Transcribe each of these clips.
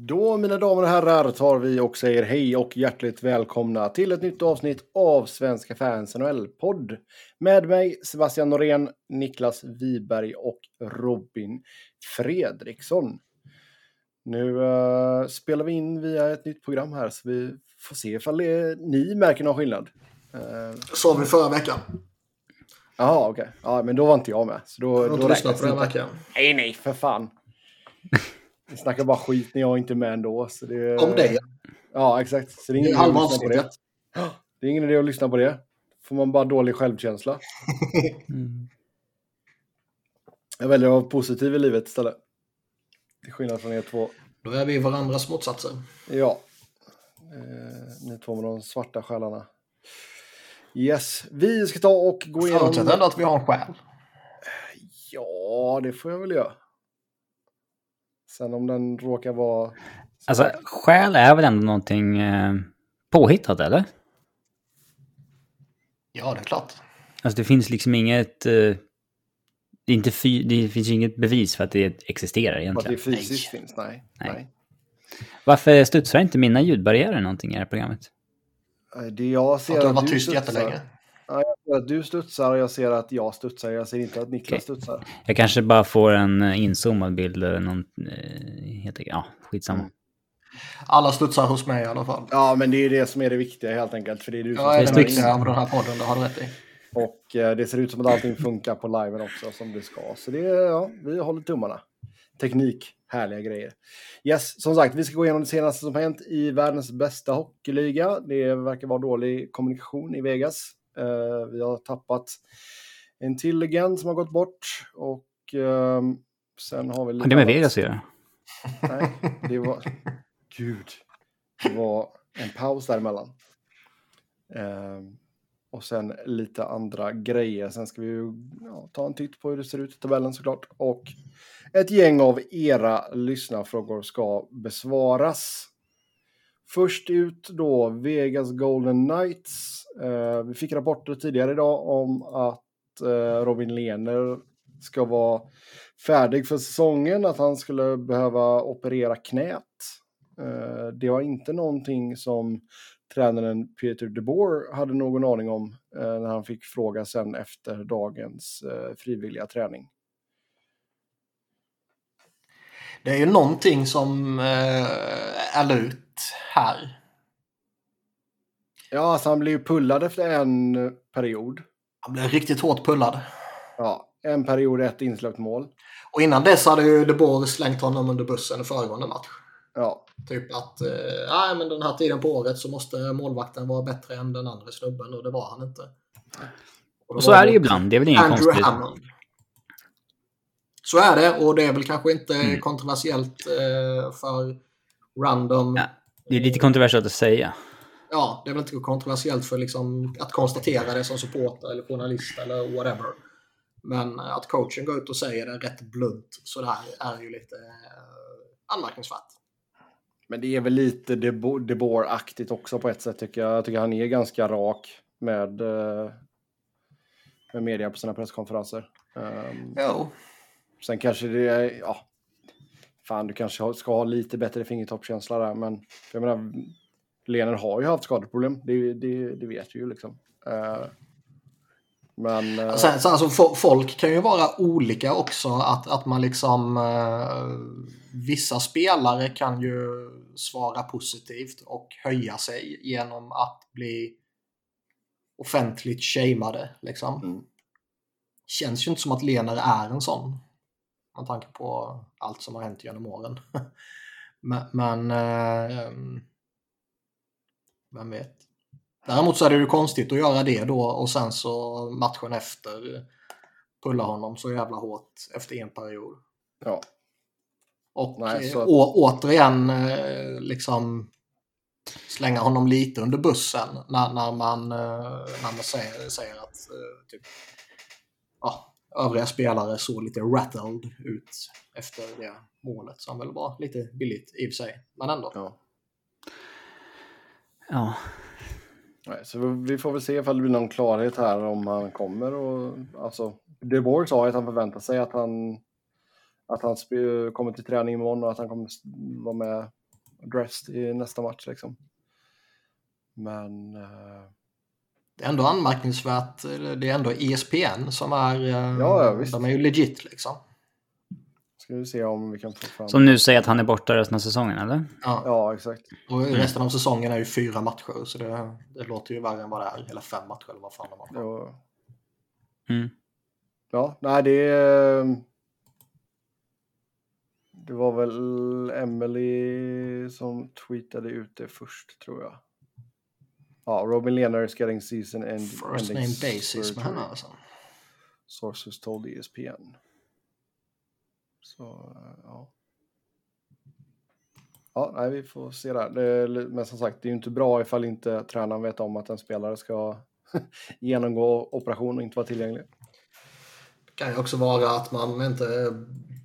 Då, mina damer och herrar, tar vi och säger hej och hjärtligt välkomna till ett nytt avsnitt av Svenska fans NHL-podd. Med mig Sebastian Norén, Niklas Wiberg och Robin Fredriksson. Nu uh, spelar vi in via ett nytt program här så vi får se ifall det, ni märker någon skillnad. Uh, Sa vi förra veckan. Jaha, okej. Okay. Ja, men då var inte jag med. Så då, jag har inte lyssnat på den veckan. Nej, nej, för fan. Vi snackar bara skit när jag inte är med ändå. Så det, Om dig? Ja, exakt. Så det är, det halva avsnittet. Det. det är ingen idé att lyssna på det. får man bara dålig självkänsla. mm. Jag väljer att vara positiv i livet istället. Till skillnad från er två. Då är vi varandras motsatser. Ja. Eh, ni två med de svarta själarna. Yes, vi ska ta och gå igenom... Förutsätter ändå att vi har en själ. Ja, det får jag väl göra. Sen om den råkar vara... Alltså, själ är väl ändå någonting eh, påhittat, eller? Ja, det är klart. Alltså det finns liksom inget... Eh, det, är inte fy, det finns inget bevis för att det existerar egentligen. Att det fysiskt nej. finns, nej. nej. nej. Varför studsar inte mina ljudbarriärer någonting i det här programmet? Det jag ser att du har varit tyst jättelänge. Ja, jag ser att du studsar och jag ser att jag studsar. Jag ser inte att Niklas okay. studsar. Jag kanske bara får en eh, inzoomad bild eller någon... Eh, helt, ja, skitsamma. Mm. Alla studsar hos mig i alla fall. Ja, men det är det som är det viktiga helt enkelt. För det är du som ja, är det viktiga med den här podden, det har du rätt i. Och eh, det ser ut som att allting funkar på liven också som det ska. Så det, ja, vi håller tummarna. Teknik, härliga grejer. Yes, som sagt, vi ska gå igenom det senaste som hänt i världens bästa hockeyliga. Det verkar vara dålig kommunikation i Vegas. Uh, vi har tappat en till legend som har gått bort. Och uh, sen har vi... Har det med Vegas att göra? Nej, det var... Gud. Det var en paus däremellan. Uh, och sen lite andra grejer. Sen ska vi ju ja, ta en titt på hur det ser ut i tabellen såklart. Och ett gäng av era lyssnarfrågor ska besvaras. Först ut då Vegas Golden Knights. Eh, vi fick rapporter tidigare idag om att eh, Robin Lehner ska vara färdig för säsongen, att han skulle behöva operera knät. Eh, det var inte någonting som tränaren Peter DeBoer hade någon aning om eh, när han fick fråga sen efter dagens eh, frivilliga träning. Det är ju någonting som eh, är lut här. Ja, alltså han blev ju pullad efter en period. Han blev riktigt hårt pullad. Ja, en period, ett insläppt mål. Och innan dess hade ju De Boer slängt honom under bussen i föregående match. Ja. Typ att eh, men den här tiden på året så måste målvakten vara bättre än den andra snubben och det var han inte. Och, och så är det ju ibland, det är väl inget konstigt. Hammond. Så är det och det är väl kanske inte mm. kontroversiellt eh, för random... Ja, det är lite kontroversiellt att säga. Ja, det är väl inte kontroversiellt för liksom att konstatera det som supporter eller journalist eller whatever. Men att coachen går ut och säger det rätt blunt sådär är ju lite eh, anmärkningsvärt. Men det är väl lite DeBoer-aktigt också på ett sätt tycker jag. Jag tycker han är ganska rak med, eh, med media på sina presskonferenser. Um, jo. Sen kanske det är, ja, fan du kanske ska ha lite bättre fingertoppskänsla där, men jag menar, Lener har ju haft skadeproblem, det, det, det vet vi ju liksom. Uh, men... Uh... Sen, så alltså, folk kan ju vara olika också, att, att man liksom... Uh, vissa spelare kan ju svara positivt och höja sig genom att bli offentligt shameade. Liksom. Mm. Känns ju inte som att Lener är en sån med tanke på allt som har hänt genom åren. men, men eh, vem vet. Däremot så är det ju konstigt att göra det då och sen så matchen efter pulla honom så jävla hårt efter en period. Ja. Och Nej, så... å, återigen eh, liksom slänga honom lite under bussen när, när, man, eh, när man säger, säger att eh, typ, ja, övriga spelare såg lite rattled ut efter det målet som väl var lite billigt i och för sig, men ändå. Ja. ja. Nej, så vi får väl se ifall det blir någon klarhet här om han kommer och alltså De Boer sa att han förväntar sig att han att han kommer till träning imorgon och att han kommer vara med dressed i nästa match liksom. Men... Uh... Det är ändå anmärkningsvärt. Det är ändå ESPN som är... Uh, ja, ja, visst. De är ju legit liksom. Ska vi se om vi kan få fram... Som nu säger att han är borta resten av säsongen, eller? Ja, ja exakt. Och resten av säsongen är ju fyra matcher, så det, det låter ju värre än vad det är. Eller fem matcher, eller vad fan det var. Ja. Mm. Ja, nej det. Det var väl Emily som tweetade ut det först, tror jag. Ja, Robin Lehner is getting season end First name basis med henne alltså. Sources told ESPN. Så, ja. Ja, nej, vi får se där. Det, men som sagt, det är ju inte bra ifall inte tränaren vet om att en spelare ska genomgå operation och inte vara tillgänglig. Det kan ju också vara att man inte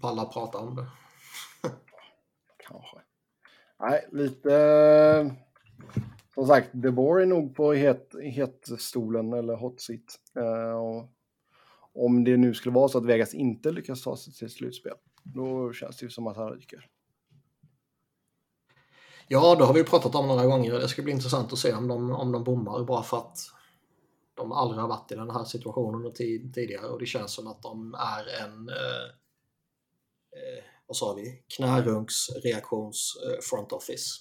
pallar prata om det. Kanske. Nej, lite... Som sagt, De Boer är nog på het, hetstolen eller hot seat. Uh, och om det nu skulle vara så att Vegas inte lyckas ta sig till slutspel, då känns det ju som att han ryker. Ja, det har vi pratat om några gånger. Det ska bli intressant att se om de, om de bommar bara för att de aldrig har varit i den här situationen tidigare och det känns som att de är en eh, eh vad sa vi, knärunksreaktions eh, front office.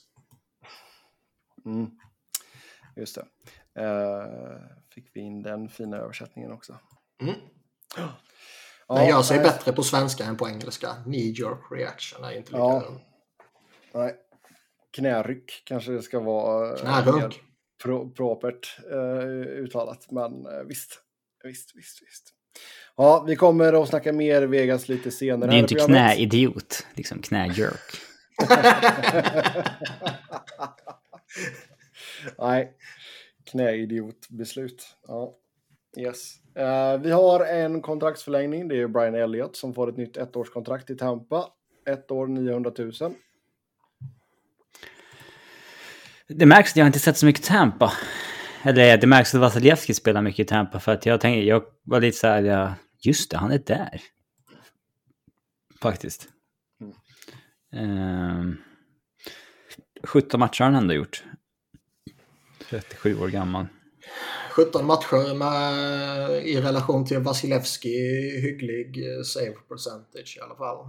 Mm. Just det. Eh, fick vi in den fina översättningen också. Mm. Ja, den gör sig nej. bättre på svenska än på engelska. Knee jerk reaction är inte lika... Ja. Nej. Knäryck kanske det ska vara. Eh, Knärunk. Pro propert uh, uttalat, men uh, visst. Visst, visst, visst. Ja, vi kommer att snacka mer Vegas lite senare. Det är inte knäidiot, liksom knäjerk. Nej, knäidiotbeslut. Ja, yes. Uh, vi har en kontraktsförlängning. Det är Brian Elliott som får ett nytt ettårskontrakt i Tampa. Ett år 900 000. Det märks att jag inte sett så mycket Tampa. Eller det märks att Vasilevski spelar mycket i Tampa för att jag tänkte, jag var lite så här, ja, just det, han är där. Faktiskt. Mm. Uh, 17 matcher har han ändå gjort. 37 år gammal. 17 matcher med, i relation till Vasilevski hygglig eh, save percentage i alla fall.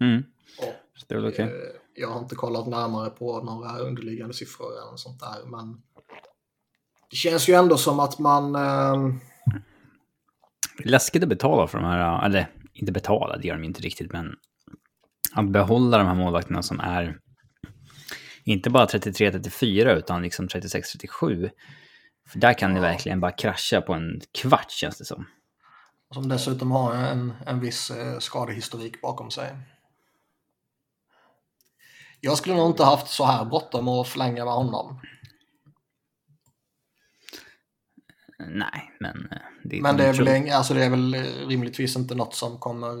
Mm. Och, det är väl okej. Okay. Eh, jag har inte kollat närmare på några underliggande siffror eller sånt där men det känns ju ändå som att man... Eh... Läskigt att betala för de här, eller inte betala, det gör de inte riktigt, men att behålla de här målvakterna som är inte bara 33-34 utan liksom 36-37. För där kan ja. det verkligen bara krascha på en kvart känns det som. Som dessutom har en, en viss eh, skadehistorik bakom sig. Jag skulle nog inte haft så här bråttom att förlänga med honom. Nej, men... Eh, det men det är, väl, alltså det är väl rimligtvis inte något som kommer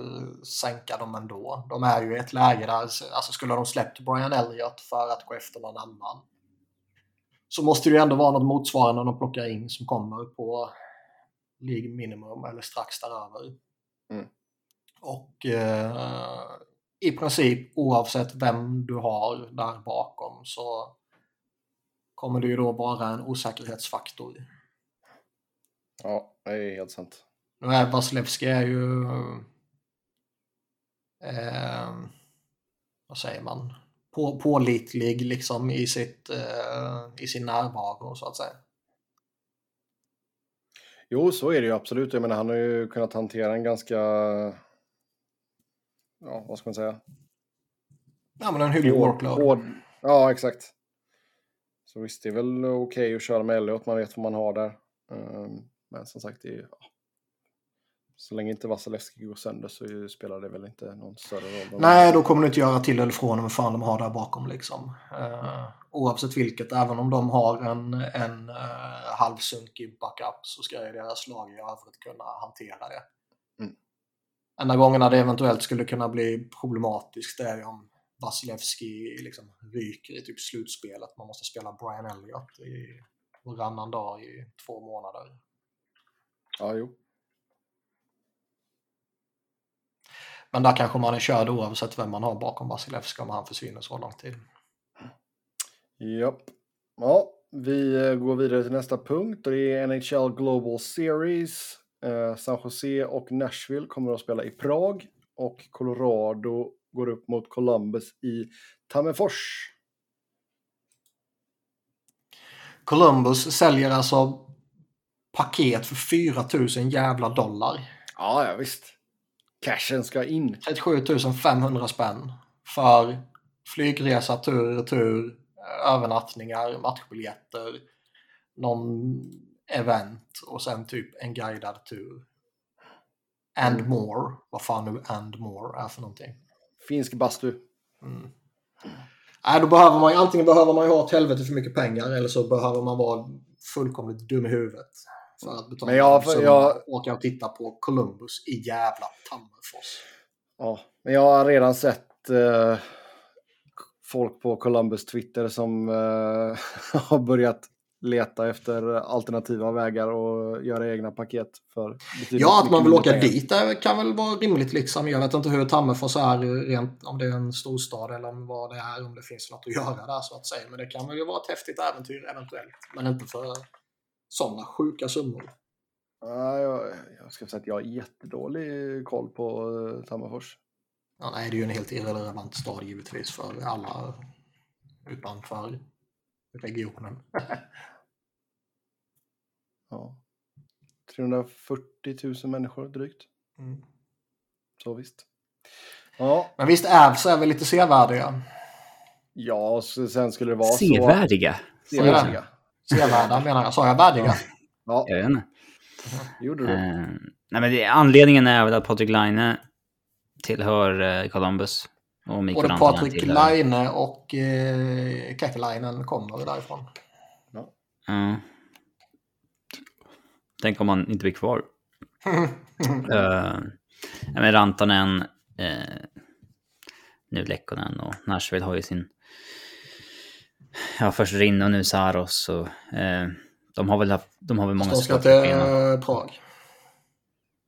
sänka dem ändå. De är ju i ett läge där, alltså skulle de släppt Brian Elliott för att gå efter någon annan så måste det ju ändå vara något motsvarande de plockar in som kommer på League minimum eller strax däröver. Mm. Och eh, i princip oavsett vem du har där bakom så kommer det ju då vara en osäkerhetsfaktor. Ja, det är helt sant. Nu är Vasilevski är ju... Eh, vad säger man? På, pålitlig liksom i, sitt, eh, i sin närvaro så att säga. Jo, så är det ju absolut. Jag menar, han har ju kunnat hantera en ganska... Ja, vad ska man säga? Ja, men en hygglig workload. Hård, ja, exakt. Så visst, det är väl okej okay att köra med Elliot. Man vet vad man har där. Um, men som sagt, det är, ja. så länge inte Vasilevski går sönder så spelar det väl inte någon större roll. Nej, då kommer du inte göra till eller från vad fan de har där bakom. Liksom. Uh, oavsett vilket, även om de har en, en uh, halvsunkig backup så ska ju deras lag i övrigt kunna hantera det. Mm. Enda gångerna det eventuellt skulle kunna bli problematiskt är ju om Vasilevski liksom ryker i typ slutspelet. Man måste spela Brian Elliott i varannan dag i två månader. Ja, jo. Men där kanske man är körd oavsett vem man har bakom Vasilevski om han försvinner så lång tid. Japp. Ja, vi eh, går vidare till nästa punkt och det är NHL Global Series. Eh, San Jose och Nashville kommer att spela i Prag och Colorado går upp mot Columbus i Tammerfors. Columbus säljer alltså paket för 4000 jävla dollar. Ja, ja visst. Cashen ska in. 37 500 spänn för flygresa tur och retur, övernattningar, matchbiljetter, någon event och sen typ en guidad tur. And Mm. more. Vad fan nu and more är för någonting. Finsk bastu. Mm. Nej, då behöver man antingen behöver man ju ha ett helvete för mycket pengar eller så behöver man vara fullkomligt dum i huvudet. För att betala Men jag- summan jag- åka och titta på Columbus i jävla Tammerfors. Ja, men jag har redan sett eh, folk på Columbus Twitter som eh, har börjat leta efter alternativa vägar och göra egna paket för Ja, att man vill åka pengar. dit det kan väl vara rimligt liksom. Jag vet inte hur Tammerfors är rent, om det är en storstad eller om vad det är, om det finns något att göra där så att säga. Men det kan väl ju vara ett häftigt äventyr eventuellt. Men inte för sådana sjuka summor. Ja, jag, jag ska säga att jag har jättedålig koll på uh, Tammerfors. Ja, nej, det är ju en helt irrelevant stad givetvis för alla utanför regionen. Ja. 340 000 människor drygt. Mm. Så visst. Ja, Men visst, Avs är väl lite sevärdiga. ja sen skulle det vara Sevärdiga. så. Det? Sevärdiga. Sevärda menar jag. Sa jag värdiga? Ja, Jag vet inte. gjorde du. Eh, nej, men det, anledningen är väl att Patrik Laine tillhör eh, Columbus. Och Både Patrik tillhör- Laine och eh, Kekkelainen kommer därifrån. Ja. Tänk om han inte blir kvar. Uh, men Rantanen, uh, nu Lekkonen och Nashville har ju sin... Ja, först Rinne och nu Saros. Och, eh, de har väl, haft, de har väl många De ska till eh, Prag.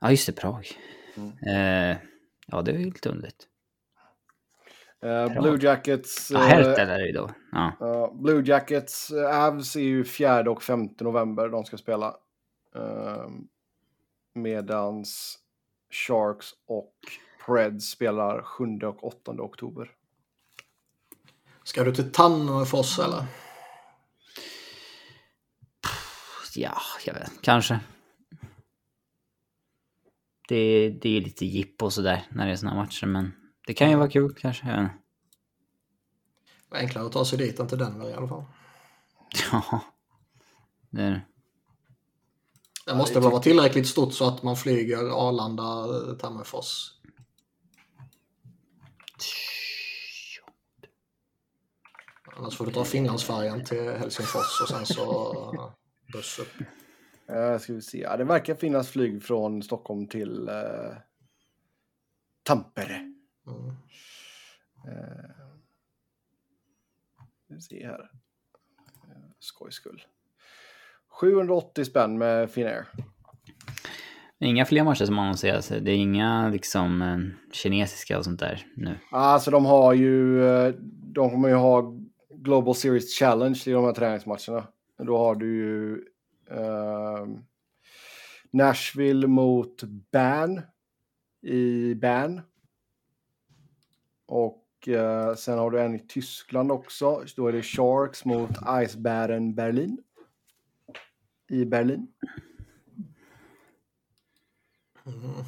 Ja, just det, Prag. Mm. Eh, ja, det är ju lite underligt. Eh, Blue Jackets... Ja, eh, Hertel är det ju då. Ja. Ja, Blue Jackets, äh, Avs är ju 4 och 5 november de ska spela. Uh, medans Sharks och Preds spelar 7 och 8 oktober. Ska du till Tannefors eller? ja, jag vet Kanske. Det, det är lite jippo och sådär när det är såna här matcher, men det kan ju vara kul kanske. Jag vet inte. Det enklare att ta sig dit än till Denver i alla fall. Ja, det är det. Det måste väl vara tillräckligt stort så att man flyger Arlanda, eh, Tammerfors. Annars får du ta Finlandsfärjan till Helsingfors och sen så buss upp. Uh, ska vi se. Ja, det verkar finnas flyg från Stockholm till uh, Tampere. Mm. Uh, vi se här. Uh, skojs skull. 780 spänn med Finnair. Inga fler matcher som annonseras. Det är inga liksom kinesiska och sånt där nu. Alltså de har ju, de kommer ju ha Global Series Challenge i de här träningsmatcherna. Då har du ju eh, Nashville mot Ban i Ban. Och eh, sen har du en i Tyskland också. Då är det Sharks mot Eisbären Berlin. I Berlin. Mm.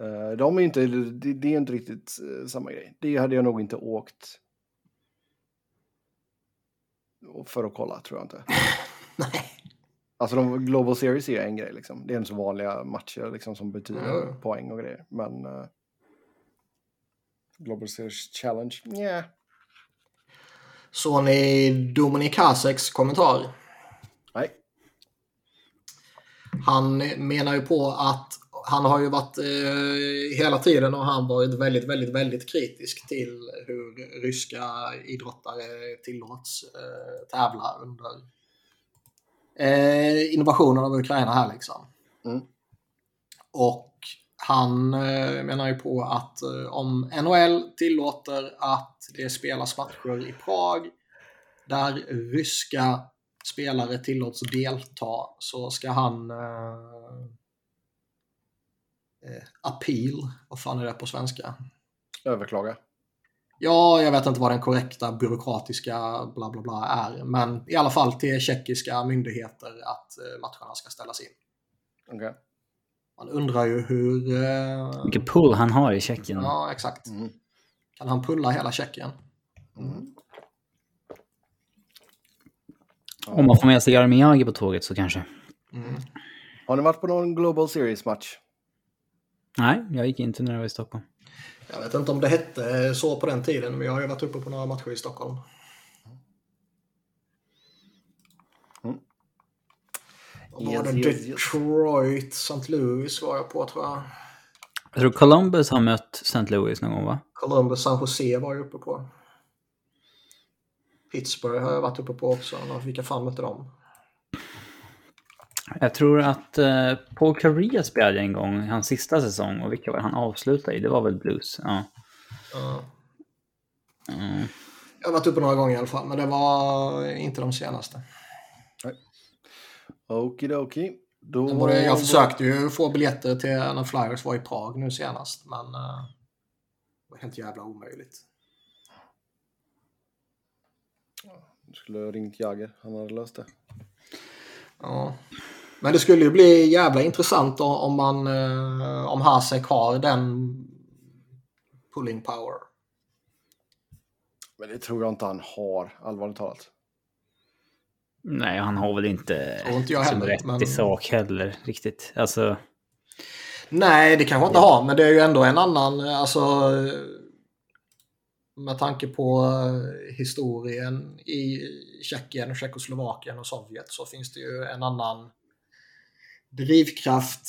Eh, De är inte, det, det är inte riktigt eh, samma grej. Det hade jag nog inte åkt för att kolla, tror jag inte. Nej. Alltså de, Global Series är en grej, liksom. det är en så vanliga matcher liksom, som betyder Mm. poäng och grejer. Men eh, Global Series Challenge, yeah. Så ni Dominik Haseks kommentar? Nej. Han menar ju på att han har ju varit eh, hela tiden och han varit väldigt, väldigt, väldigt kritisk till hur ryska idrottare tillåts eh, tävla under eh, invasionen av Ukraina här liksom. Mm. Och han eh, menar ju på att eh, om NHL tillåter att det spelas matcher i Prag där ryska spelare tillåts delta så ska han eh, appeal, vad fan är det på svenska? Överklaga. Ja, jag vet inte vad den korrekta byråkratiska bla bla bla är. Men i alla fall till tjeckiska myndigheter att eh, matcherna ska ställas in. Okej. Man undrar ju hur... Eh, Vilken pull han har i Tjeckien. ja, exakt. Mm. Kan han pulla hela Tjeckien? Mm. Om man får med sig Jaromir på tåget så kanske. Mm. Har ni varit på någon Global Series-match? Nej, jag gick inte när jag var i Stockholm. Jag vet inte om det hette så på den tiden, men jag har ju varit uppe på några matcher i Stockholm. Då var Yes, det yes, yes. Detroit, St. Louis var jag på tror jag. Jag tror Columbus har mött St. Louis någon gång va? Columbus, San Jose var jag uppe på. Pittsburgh har jag varit uppe på också. Vilka fan mötte de? Jag tror att uh, Paul Correa spelade en gång hans sista säsong och vilka var det han avslutade i? Det var väl Blues? Ja. Ja. Mm. Jag har varit uppe några gånger i alla fall, men det var inte de senaste. Okidoki. Då... Var jag försökte ju få biljetter till när Flyers var i Prag nu senast, men eh, det var helt jävla omöjligt. Du skulle ha ringt Jagger. Han hade löst det. Ja. Men det skulle ju bli jävla intressant om man eh, om Hasek har den pulling power. Men det tror jag inte han har, allvarligt talat. Nej, han har väl inte, inte heller, rätt men- i sak heller riktigt. Alltså, Nej, det kanske inte har, men det är ju ändå en annan, alltså med tanke på eh, historien i Tjeckien, Tjeckoslovakien och Sovjet så finns det ju en annan drivkraft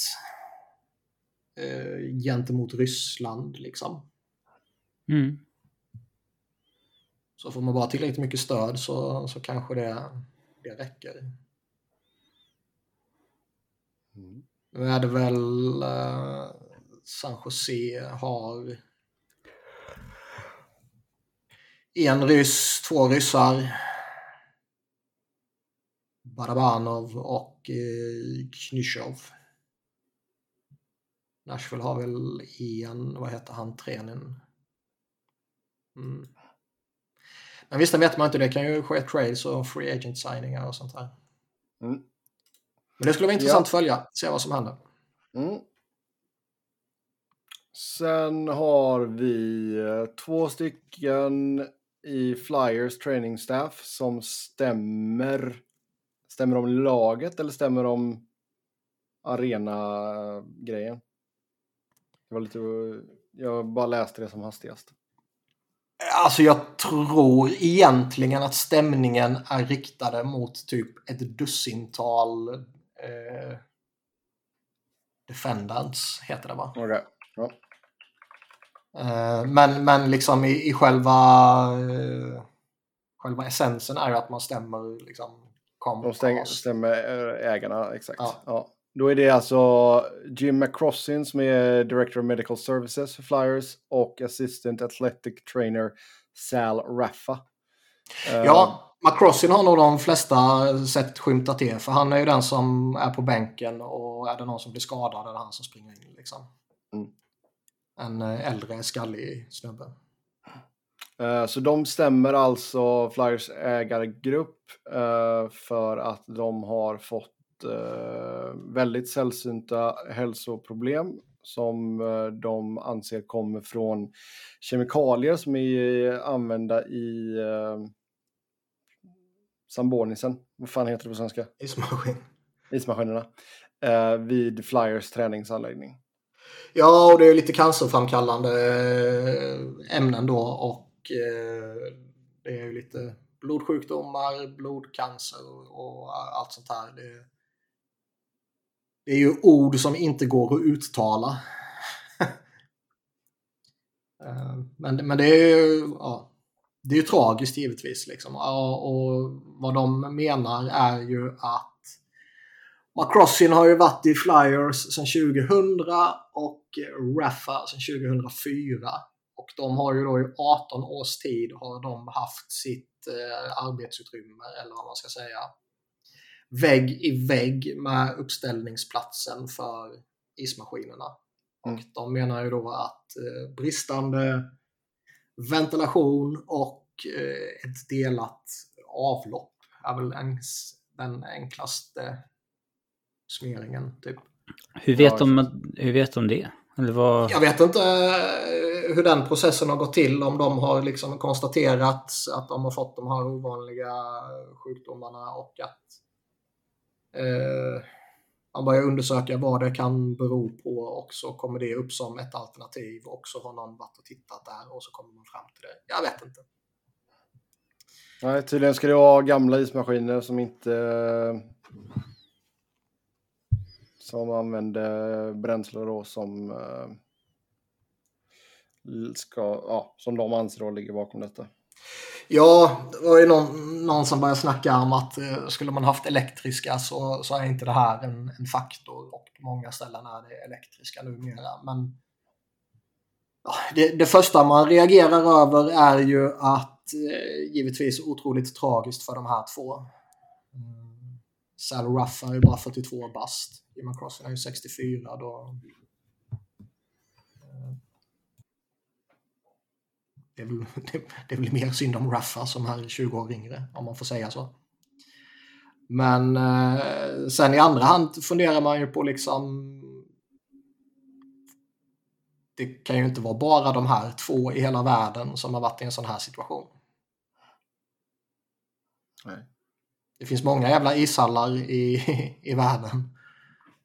eh, gentemot Ryssland liksom. mm. Så får man bara tillräckligt mycket stöd så, så kanske det, det räcker. Mm. Nu är det väl eh, San Jose har en ryss, två ryssar. Barabanov och eh, Knyshov. Nashville har väl en, vad heter han, Trenin. Mm. Men visst, det vet man inte. Det kan ju ske trades och free agent signingar och sånt där. Mm. Men det skulle vara intressant Ja. att följa, se vad som händer. Mm. Sen har vi eh, två stycken i Flyers training staff som stämmer. Stämmer om laget eller stämmer om arena-grejen? Det var lite... Jag bara läste det som hastigast. Alltså jag tror egentligen att stämningen är riktade mot typ ett dussintal eh, defendants, heter det va? Okej. Ja. Eh, men, men liksom i, i själva, eh, själva essensen är ju att man stämmer liksom kom, De stäng, stämmer eh, ägarna, exakt. Ja. Ja. Då är det alltså Jim McCrossin som är Director of Medical Services för Flyers och Assistant Athletic Trainer Sal Raffa. Eh, Ja, McCrossin har nog de flesta sett skymta till för han är ju den som är på bänken och är det någon som blir skadad är det han som springer in liksom. Mm. En eh, äldre skallig snubbe. Eh, Så de stämmer alltså Flyers ägargrupp eh, för att de har fått eh, väldigt sällsynta hälsoproblem som de anser kommer från kemikalier som är använda i Sambonisen. Vad fan heter det på svenska? Ismaskin. Ismaskinerna. Vid Flyers träningsanläggning. Ja, och det är lite cancerframkallande ämnen då och eh, det är ju lite blodsjukdomar, blodcancer och allt sånt här. Det, det är ju ord som inte går att uttala. Eh, men, men det är ju ja, det är ju tragiskt givetvis. Liksom. Och vad de menar är ju att McCrossin har ju varit i Flyers sedan 2000 och Raffa sedan 2004. Och de har ju då i 18 års tid har de haft sitt eh, arbetsutrymme, eller vad man ska säga, vägg i vägg med uppställningsplatsen för ismaskinerna. Mm. Och de menar ju då att eh, bristande ventilation och eh, ett delat avlopp är väl en, den enklaste summeringen. Typ. Hur vet, de, hur vet de det? Eller vad... Jag vet inte eh, hur den processen har gått till. Om de har liksom konstaterat att de har fått de här ovanliga sjukdomarna och att eh, man börjar undersöka vad det kan bero på och så kommer det upp som ett alternativ och så har någon varit och tittat där och så kommer man fram till det. Jag vet inte. Nej, tydligen ska det vara gamla ismaskiner som inte som använder bränsle då som eh, ska, ja, som de anser då ligger bakom detta. Ja, det var ju någon, någon som började snacka om att eh, skulle man haft elektriska så, så är inte det här en, en faktor och på många ställen är det elektriska numera. Men ja, det, det första man reagerar över är ju att eh, givetvis otroligt tragiskt för de här två. Mm. Sal Ruff är ju bara 42 bast. Jim Crossan är ju 64. Då, eh, Det är, väl, det, är väl mer synd om Raffa alltså, som är 20 år yngre, om man får säga så. Men eh, sen i andra hand funderar man ju på liksom... Det kan ju inte vara bara de här två i hela världen som har varit i en sån här situation. Nej. Det finns många jävla ishallar i, i världen.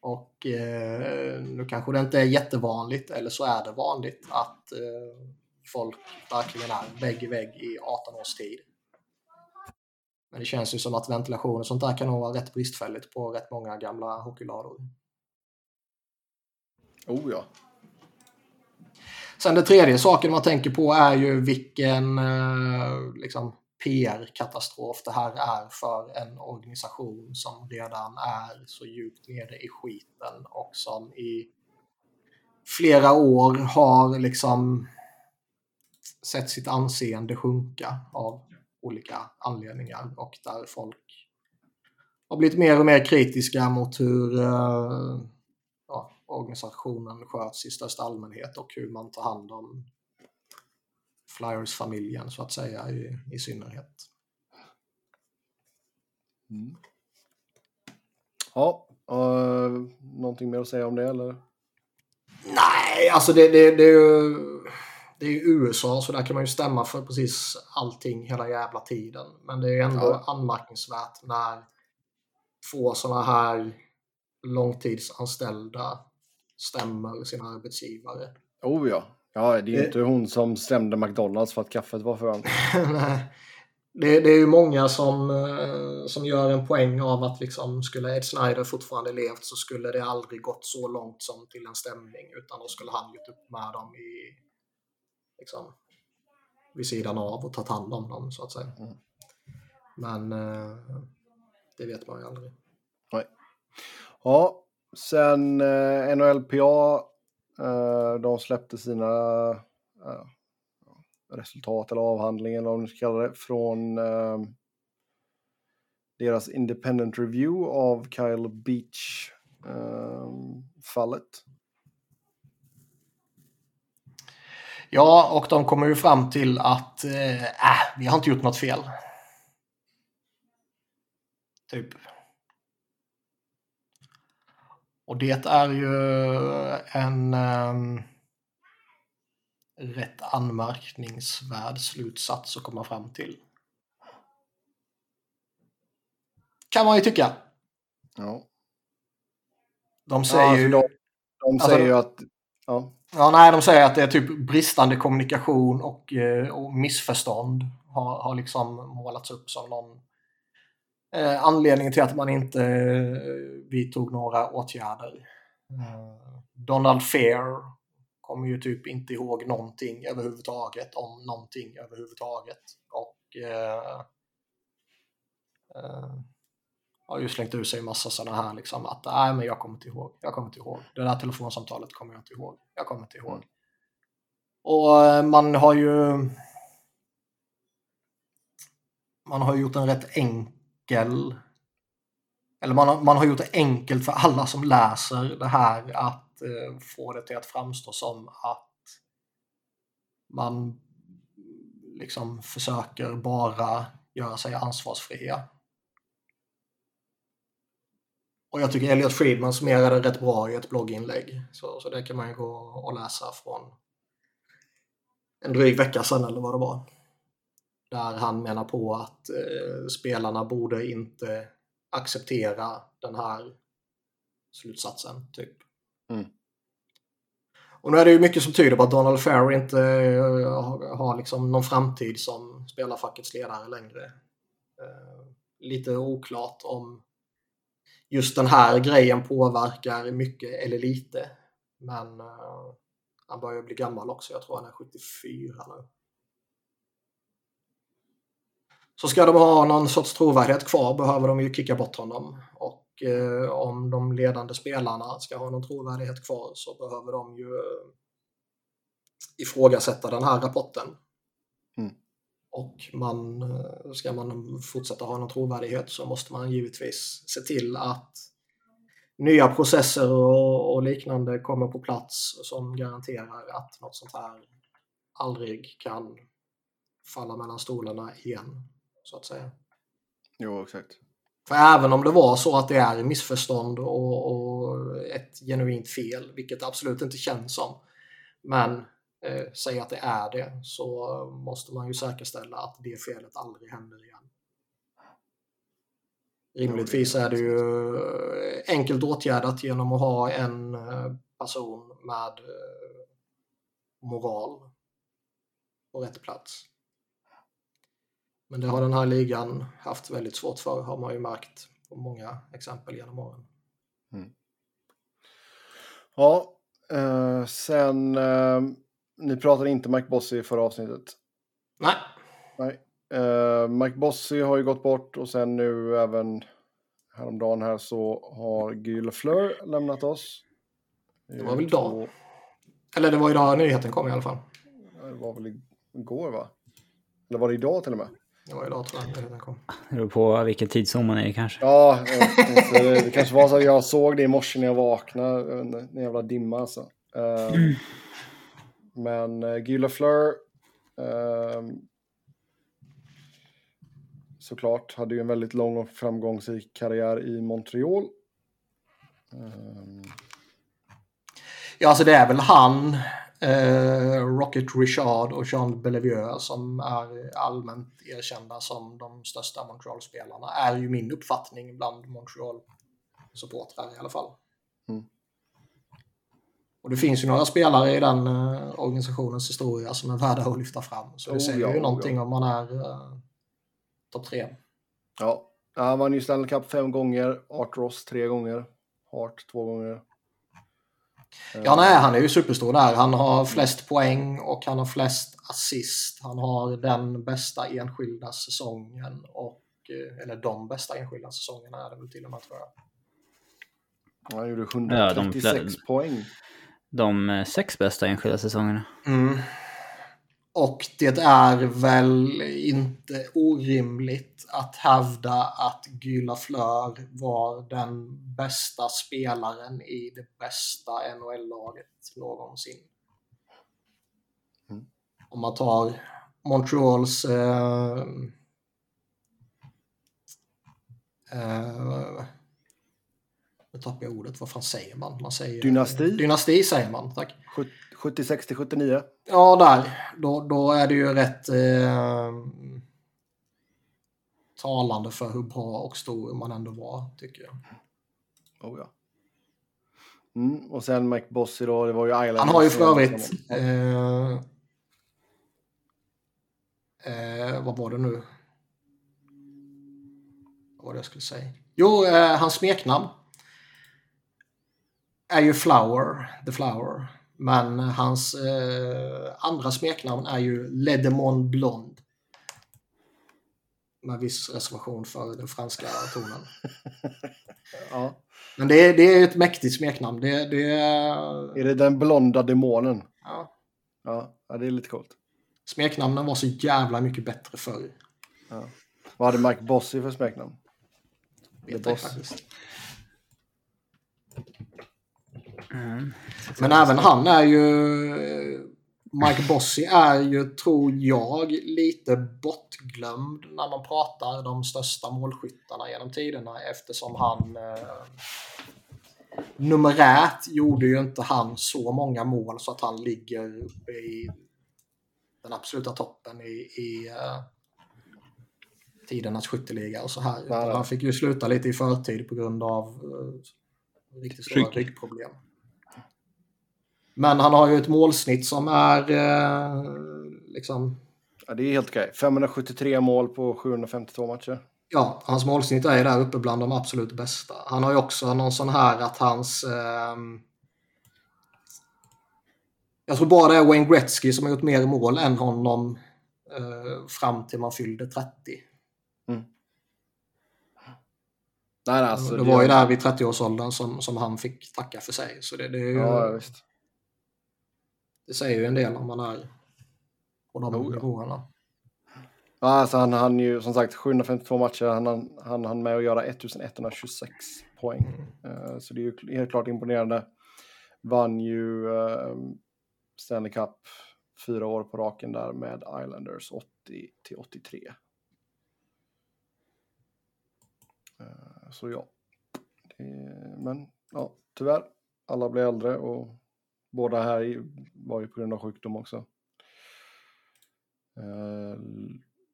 Och eh, nu kanske det inte är jättevanligt, eller så är det vanligt, att eh, folk verkligen är vägg i vägg i 18 års tid. Men det känns ju som att ventilation och sånt där kan nog vara rätt bristfälligt på rätt många gamla hockeylador. Oh ja. Sen det tredje saken man tänker på är ju vilken eh, liksom, PR-katastrof det här är för en organisation som redan är så djupt nere i skiten och som i flera år har liksom sett sitt anseende sjunka av olika anledningar och där folk har blivit mer och mer kritiska mot hur uh, ja, organisationen sköts i största allmänhet och hur man tar hand om Flyers-familjen så att säga i, i synnerhet. Mm. Ja, uh, någonting mer att säga om det eller? Nej, alltså det, det, det är ju det är ju USA så där kan man ju stämma för precis allting hela jävla tiden. Men det är ändå ja. anmärkningsvärt när två sådana här långtidsanställda stämmer sina arbetsgivare. Oh ja. Ja, det är ju inte hon som stämde McDonalds för att kaffet var för varmt. Det, det, är ju många som, eh, som gör en poäng av att liksom, skulle Ed Snyder fortfarande levt så skulle det aldrig gått så långt som till en stämning utan då skulle han gjort upp med dem i liksom, vid sidan av och tagit hand om dem så att säga. Mm. Men eh, det vet man ju aldrig. Nej. Ja, sen eh, NHLPA, eh, Eh, de släppte sina eh, resultat eller avhandlingen eller vad man ska kalla det från eh, deras independent review av Kyle Beach-fallet. Ja, och de kommer ju fram till att äh, vi har inte gjort något fel. Typ. Och det är ju en um, rätt anmärkningsvärd slutsats att komma fram till. Kan man ju tycka. Ja. De säger ja, alltså ju... De, de säger alltså, ju att... Ja. Ja, nej, de säger att det är typ bristande kommunikation och, eh, och missförstånd har, har liksom målats upp som någon eh, till att man inte eh, vidtog några åtgärder. Eh, Donald Fair kommer ju typ inte ihåg någonting överhuvudtaget om någonting överhuvudtaget. Och eh, eh, har ju slängt ur sig massa sådana här liksom att nej men jag kommer inte ihåg, jag kommer inte ihåg. Det där telefonsamtalet kommer jag inte ihåg, jag kommer inte ihåg. Och eh, man har ju man har gjort en rätt enkel eller man har, man har gjort det enkelt för alla som läser det här att eh, få det till att framstå som att man liksom försöker bara göra sig ansvarsfria. Och jag tycker Elliot Friedman summerade rätt bra i ett blogginlägg. Så, så det kan man ju gå och läsa från en dryg vecka sedan eller vad det var. Där han menar på att eh, spelarna borde inte acceptera den här slutsatsen, typ. Mm. Och nu är det ju mycket som tyder på att Donald Fair inte eh, har, har liksom någon framtid som spelarfackets ledare längre. Eh, lite oklart om just den här grejen påverkar mycket eller lite. Men eh, han börjar bli gammal också. Jag tror han är 74 nu. Så ska de ha någon sorts trovärdighet kvar behöver de ju kicka bort honom. Och eh, om de ledande spelarna ska ha någon trovärdighet kvar så behöver de ju eh, ifrågasätta den här rapporten. Mm. Och man, eh, ska man fortsätta ha någon trovärdighet så måste man givetvis se till att nya processer och, och liknande kommer på plats som garanterar att något sånt här aldrig kan falla mellan stolarna igen, så att säga. Jo, exakt. För även om det var så att det är missförstånd och, och ett genuint fel, vilket det absolut inte känns som, men eh, säg att det är det, så måste man ju säkerställa att det felet aldrig händer igen. Rimligtvis är det ju enkelt åtgärdat genom att ha en eh, person med eh, moral på rätt plats. Men det har den här ligan haft väldigt svårt för, har man ju märkt på många exempel genom åren. Ja, eh, sen... Eh, ni pratade inte Mike Bossy i förra avsnittet. Nej, Nej. Eh, Mike Bossy har ju gått bort och sen nu även häromdagen här så har Guy Lafleur lämnat oss. Det var väl idag? eller det var idag nyheten kom i alla fall. Det var väl igår va? Eller var det idag till och med? Det var idag tror jag nyheten kom. Det beror på vilken tidszon man är i kanske. Ja, det, det kanske var så att jag såg det i morse när jag vaknade. En jävla dimma alltså. Eh, Men uh, Guy Lafleur eh, såklart hade ju en väldigt lång och framgångsrik karriär i Montreal. Eh, Ja, alltså det är väl han, eh, Rocket Richard och Jean Bellevue som är allmänt erkända som de största Montreal-spelarna. Är ju min uppfattning bland Montreal-supportrar i alla fall. Mm. Och det finns ju några spelare i den eh, organisationens historia som är värda att lyfta fram. Så det Oh, säger ja, ju oh, någonting ja. om man är eh, topp tre. ja, han vann ju Stanley Cup fem gånger, Art Ross tre gånger, Hart två gånger. Eh, Ja, nej, han är ju superstor där. Han har flest poäng och han har flest assist. Han har den bästa enskilda säsongen och eh, eller de bästa enskilda säsongerna är det väl till och med tror jag. Han gjorde Ja, de 136 poäng. De eh, sex bästa enskilda säsongerna. Mm. Och det är väl inte orimligt att hävda att Guy Lafleur var den bästa spelaren i det bästa NHL-laget någonsin. Mm. Om man tar Montreals eh, eh, nu tappar jag ordet. Vad fan säger man? man säger, Dynasti. Dynasti säger man, tack. 76 till 79. Ja, där. Då, då är det ju rätt eh, talande för hur bra och stor man ändå var, tycker jag. Oh, ja. Mm, och sen Mike Bossy då, det var ju Islanders. Han har ju för övrigt... Eh, eh, vad var det nu? Vad var det jag skulle säga? Jo, eh, hans smeknamn är ju Flower, The Flower. Men hans eh, andra smeknamn är ju Ledemon Blond. med viss reservation för den franska tonen. Ja. Men det, är- det är ett mäktigt smeknamn. Det, det, Är det den blonda demonen? ja. Ja, ja det är lite coolt. Smeknamnen var så jävla mycket bättre förr. Vad hade Mike Bossy för smeknamn? Vet The Boss. faktiskt. Mm. Men även han är ju... Mike Bossy är ju, tror jag, lite bortglömd när man pratar de största målskyttarna genom tiderna eftersom han... Eh, numerärt gjorde ju inte han så många mål så att han ligger uppe i den absoluta toppen i, i eh, tidernas skytteliga och så här. Han fick ju sluta lite i förtid på grund av eh, riktigt stora Rygg. ryggproblem. Men han har ju ett målsnitt som är eh, liksom... Ja, det är helt okej. 573 mål på 752 matcher. Ja, hans målsnitt är där uppe bland de absolut bästa. Han har ju också någon sån här att hans... ehm, jag tror bara det är Wayne Gretzky som har gjort mer mål än honom eh, fram till man fyllde 30. Nej, nej, alltså, det var ju där vid 30-årsåldern som, som han fick tacka för sig. Så det, det, är ju, Ja, visst. Det säger ju en del om man är på de Oh, ja. nivåerna. Ja, alltså han hann ju som sagt 752 matcher. Han hann han, hann med att göra 1126 poäng. Eh, så det är ju helt klart imponerande. Vann ju eh, Stanley Cup fyra år på raken där med Islanders 80 till 83. Eh, så ja. Det, men ja, tyvärr. Alla blir äldre och båda här var ju på grund av sjukdom också. Eh,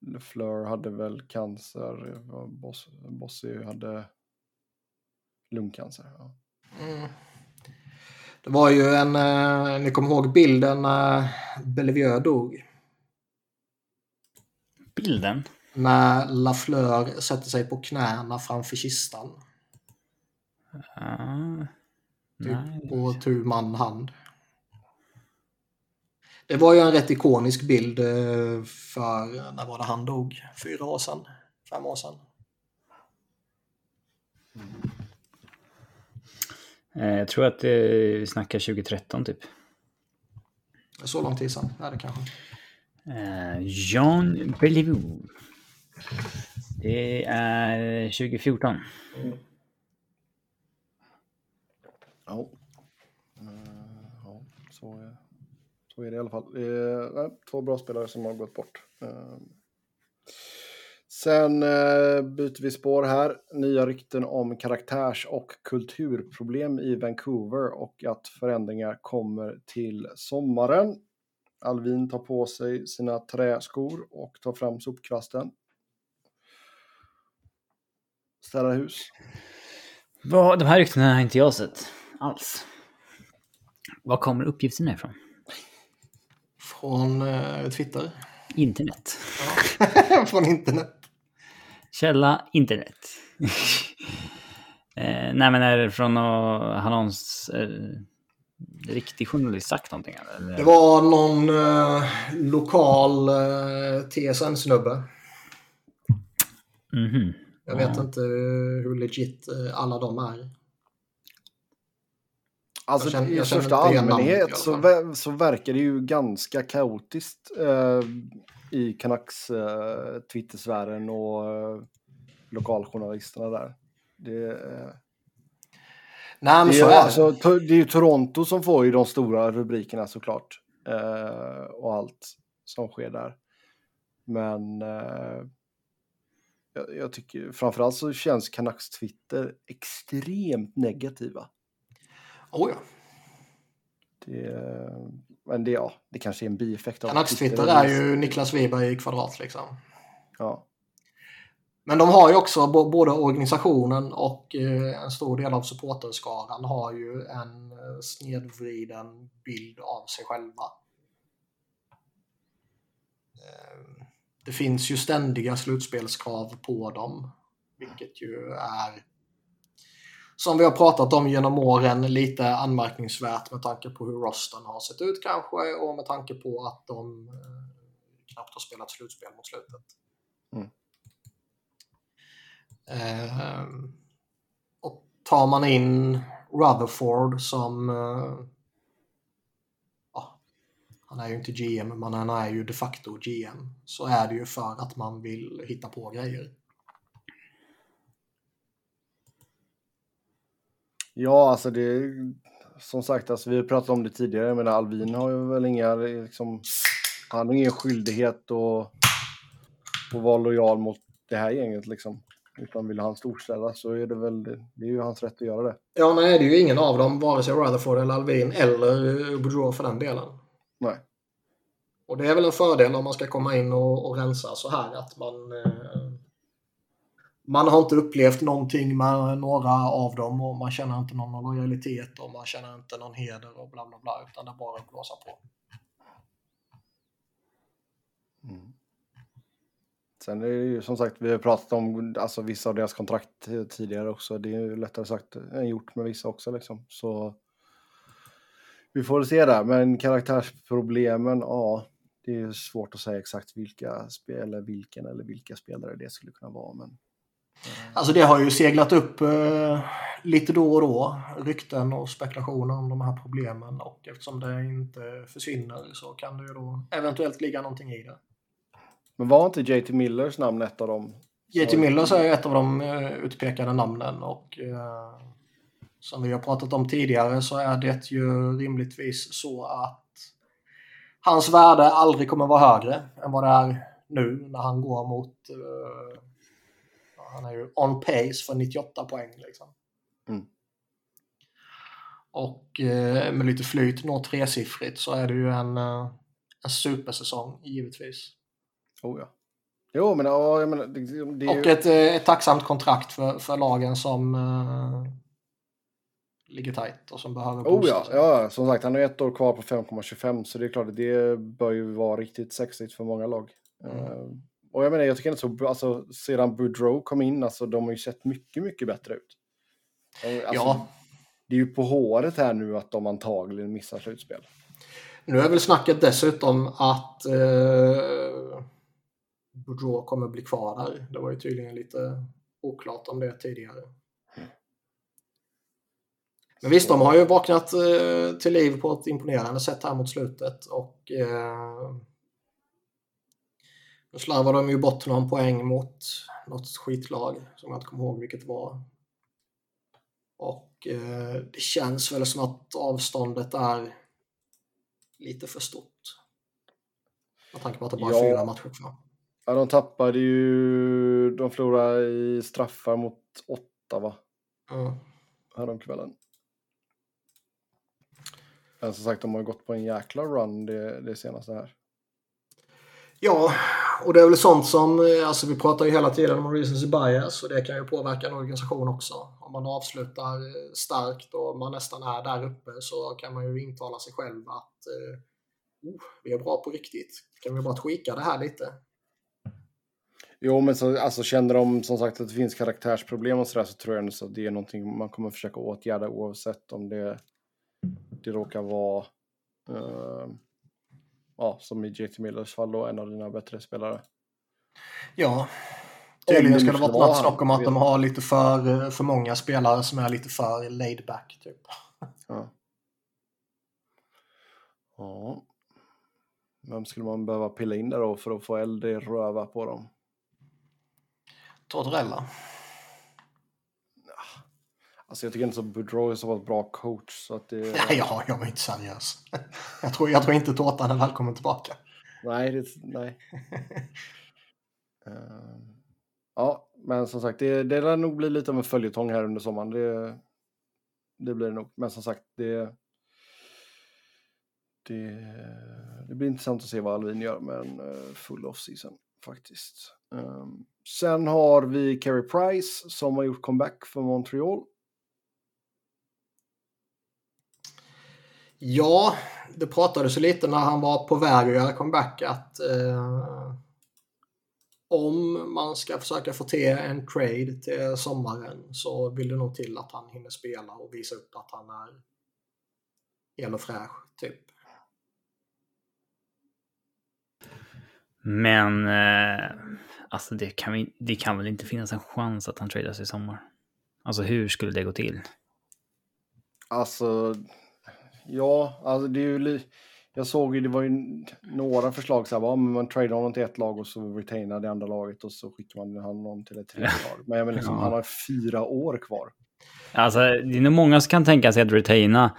Lefleur hade väl cancer, eh, Boss, Bossy hade lungcancer. Ja. Mm. Det var ju en, eh, ni kommer ihåg bilden när Bellevue dog? Bilden? När Lafleur sätter sig på knäna framför kistan. Ah, Typ nej. på tu man hand. Det var ju en rätt ikonisk bild eh, för, när var det han dog? Fyra år sedan? Fem år sedan? Eh, Jag tror att eh, vi snackar 2013 typ. Så lång tid sedan är det kanske. Jean Bellevue. Det är 2014. Ja. Eh, ja, så, är- så är det i alla fall. Eh, två bra spelare som har gått bort. Eh, sen eh, byter vi spår här. Nya rykten om karaktärs och kulturproblem i Vancouver och att förändringar kommer till sommaren. Alvin tar på sig sina träskor och tar fram sopkvasten. Städar hus. Va, de här ryktena har inte jag sett alls. Var kommer uppgifterna ifrån? Från eh, Twitter. Internet. Ja. Från internet. Källa internet. eh, nej men är det från någon, eh, riktig journalist sagt någonting? Eller? Det var någon eh, lokal eh, TSN-snubbe. Mhm. Jag vet inte eh, hur legit eh, alla de är. Alltså Jag känner- i jag känner största i allmänhet så, ver- så verkar det ju ganska kaotiskt eh, i Canucks eh, Twitter-sfären och eh, lokaljournalisterna där. Det, eh, Nej, det, så är, är alltså, det är ju Toronto som får ju de stora rubrikerna såklart. Eh, och allt som sker där. Men eh, jag, jag tycker framförallt så känns Canucks Twitter extremt negativa. Oh, ja. Det, men det, ja, det kanske är en bieffekt av Canucks Twitter. Twitter är ju Niklas Wiberg i kvadrat liksom. Ja, Men de har ju också, både organisationen och eh, en stor del av supporterskaran har ju en eh, snedvriden bild av sig själva. Eh, Det finns ju ständiga slutspelskrav på dem, vilket ju är som vi har pratat om genom åren lite anmärkningsvärt med tanke på hur rosten har sett ut kanske och med tanke på att de eh, knappt har spelat slutspel mot slutet. Eh, och tar man in Rutherford som... Eh, ja, han är ju inte GM, men han är ju de facto GM. Så är det ju för att man vill hitta på grejer. Ja, alltså det som sagt, alltså vi har pratat om det tidigare, men Alvin har ju väl inga, liksom, han har ingen skyldighet att, att vara lojal mot det här gänget liksom. Utan vill han storställa så är det väl, det är ju hans rätt att göra det. Ja, nej, det är ju ingen av dem, vare sig Rutherford eller Alvin eller Boudreau för den delen. Nej. Och det är väl en fördel om man ska komma in och, och rensa så här att man eh, man har inte upplevt någonting med några av dem och man känner inte någon lojalitet och man känner inte någon heder och bla bla bla utan det är bara att blåsa på. Mm. Sen är det ju som sagt, vi har pratat om alltså, vissa av deras kontrakt tidigare också. Det är ju lättare sagt än gjort med vissa också liksom. Så vi får se där, men karaktärsproblemen, ja, det är svårt att säga exakt vilka spel, vilken eller vilka spelare det skulle kunna vara. Men Alltså det har ju seglat upp eh, lite då och då. Rykten och spekulationer om de här problemen. Och eftersom det inte försvinner så kan det ju då eventuellt ligga någonting i det. Men var inte JT Millers namn ett av dem? JT Millers är ju ett av de uh, utpekade namnen. Och uh, som vi har pratat om tidigare så är det ju rimligtvis så att hans värde aldrig kommer vara högre än vad det är nu när han går mot uh, han är ju on pace för 98 poäng. Liksom. Mm. Och eh, med lite flyt nå tresiffrigt så är det ju en, eh, en supersäsong givetvis. Oh ja. Jo, men ja, jag menar, det, det Och ett, eh, ett tacksamt kontrakt för, för lagen som uh, ligger tajt och som behöver Oh ja, ja, som sagt han har ett år kvar på 5,25 så det är klart att det bör ju vara riktigt sexigt för många lag. Mm. Och jag menar, jag tycker inte så, alltså sedan Boudreau kom in, alltså de har ju sett mycket, mycket bättre ut. Alltså, ja. Det är ju på håret här nu att de antagligen missar slutspel. Nu är väl snacket dessutom att eh, Boudreau kommer bli kvar där. Det var ju tydligen lite oklart om det tidigare. Men visst, de har ju vaknat eh, till liv på ett imponerande sätt här mot slutet och eh, nu slarvade de ju bort någon poäng mot något skitlag som jag inte kommer ihåg vilket var. Och eh, det känns väl som att avståndet är lite för stort. Med tanke på att det bara är ja. fyra matcher kvar. Ja, de tappade ju... De förlorade i straffar mot åtta, va? Ja. Häromkvällen. Men som sagt, de har ju gått på en jäkla run det, det senaste här. Ja, och det är väl sånt som, eh, alltså vi pratar ju hela tiden om recency bias och det kan ju påverka en organisation också. Om man avslutar eh, starkt och man nästan är där uppe så kan man ju intala sig själv att eh, oh, vi är bra på riktigt. Kan vi bara tweaka det här lite? Jo, men så, alltså, känner de som sagt att det finns karaktärsproblem och sådär så tror jag att det är någonting man kommer försöka åtgärda oavsett om det, det råkar vara uh, ja, som i JT Millers fall då, en av dina bättre spelare. Ja, tydligen ska det vara något snack om att de har lite för, för många spelare som är lite för laid back. Typ. Ja. ja. Vem skulle man behöva pilla in där då för att få eld i röva på dem? Tortorella. Alltså jag tycker inte så Boudreau är så bra coach så att det... ja, jag var inte seriös. jag, tror, jag tror inte Tårtan är välkommen tillbaka. Nej, det, nej. uh, ja, men som sagt, det, det lär nog bli lite av en följetong här under sommaren. Det, det blir det nog. Men som sagt, det, det, det blir intressant att se vad Alvin gör med en uh, full off-season faktiskt. Um, sen har vi Carey Price som har gjort comeback för Montreal. Ja, det pratades lite när han var på väg att göra comeback att eh, om man ska försöka få till en trade till sommaren så vill det nog till att han hinner spela och visa upp att han är hel och fräsch, typ. Men eh, Alltså det kan, vi, det kan väl inte finnas en chans att han tradas i sommar? Alltså hur skulle det gå till? Alltså, ja, alltså det är ju li- Jag såg ju, det var ju några förslag så här, men man tradar honom till ett lag och så retainar det andra laget och så skickar man honom till ett tredje lag. Men jag menar liksom, Ja. han har fyra år kvar. Alltså det är nog många som kan tänka sig att retaina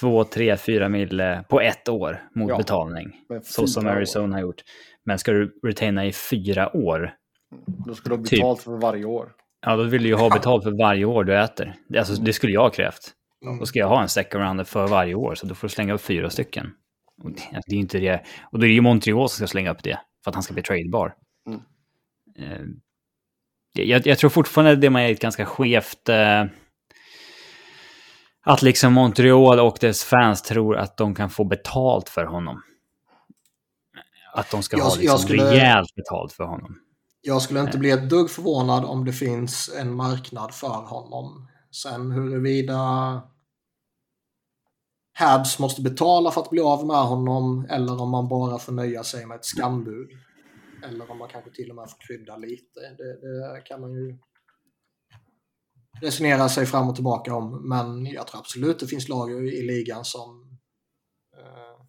2, 3, 4 mille på ett år mot Ja. betalning. Så som fyra. Arizona har gjort. Men ska du retaina i fyra år, Då ska du ha Typ. betalt för varje år. ja då vill du ju ha betalt för varje år du äter. Det- Alltså, det skulle jag ha krävt. Mm. Då ska jag ha en second rounder för varje år, så då får du slänga upp fyra stycken. Och det, alltså, det är inte det. Och då är det ju Montreal som ska slänga upp det, för att han ska bli tradebar. Mm. Eh, jag, jag tror fortfarande det man är ett ganska skevt... Eh, att liksom Montreal och dess fans tror att de kan få betalt för honom. Att de ska Jag- ha liksom skulle- rejält betalt för honom. Jag skulle inte bli ett dugg förvånad om det finns en marknad för honom. Sen huruvida Habs måste betala för att bli av med honom eller om man bara får nöja sig med ett skambud. Eller om man kanske till och med får krydda lite. Det, det kan man ju resonera sig fram och tillbaka om. Men jag tror absolut det finns lag i ligan som eh,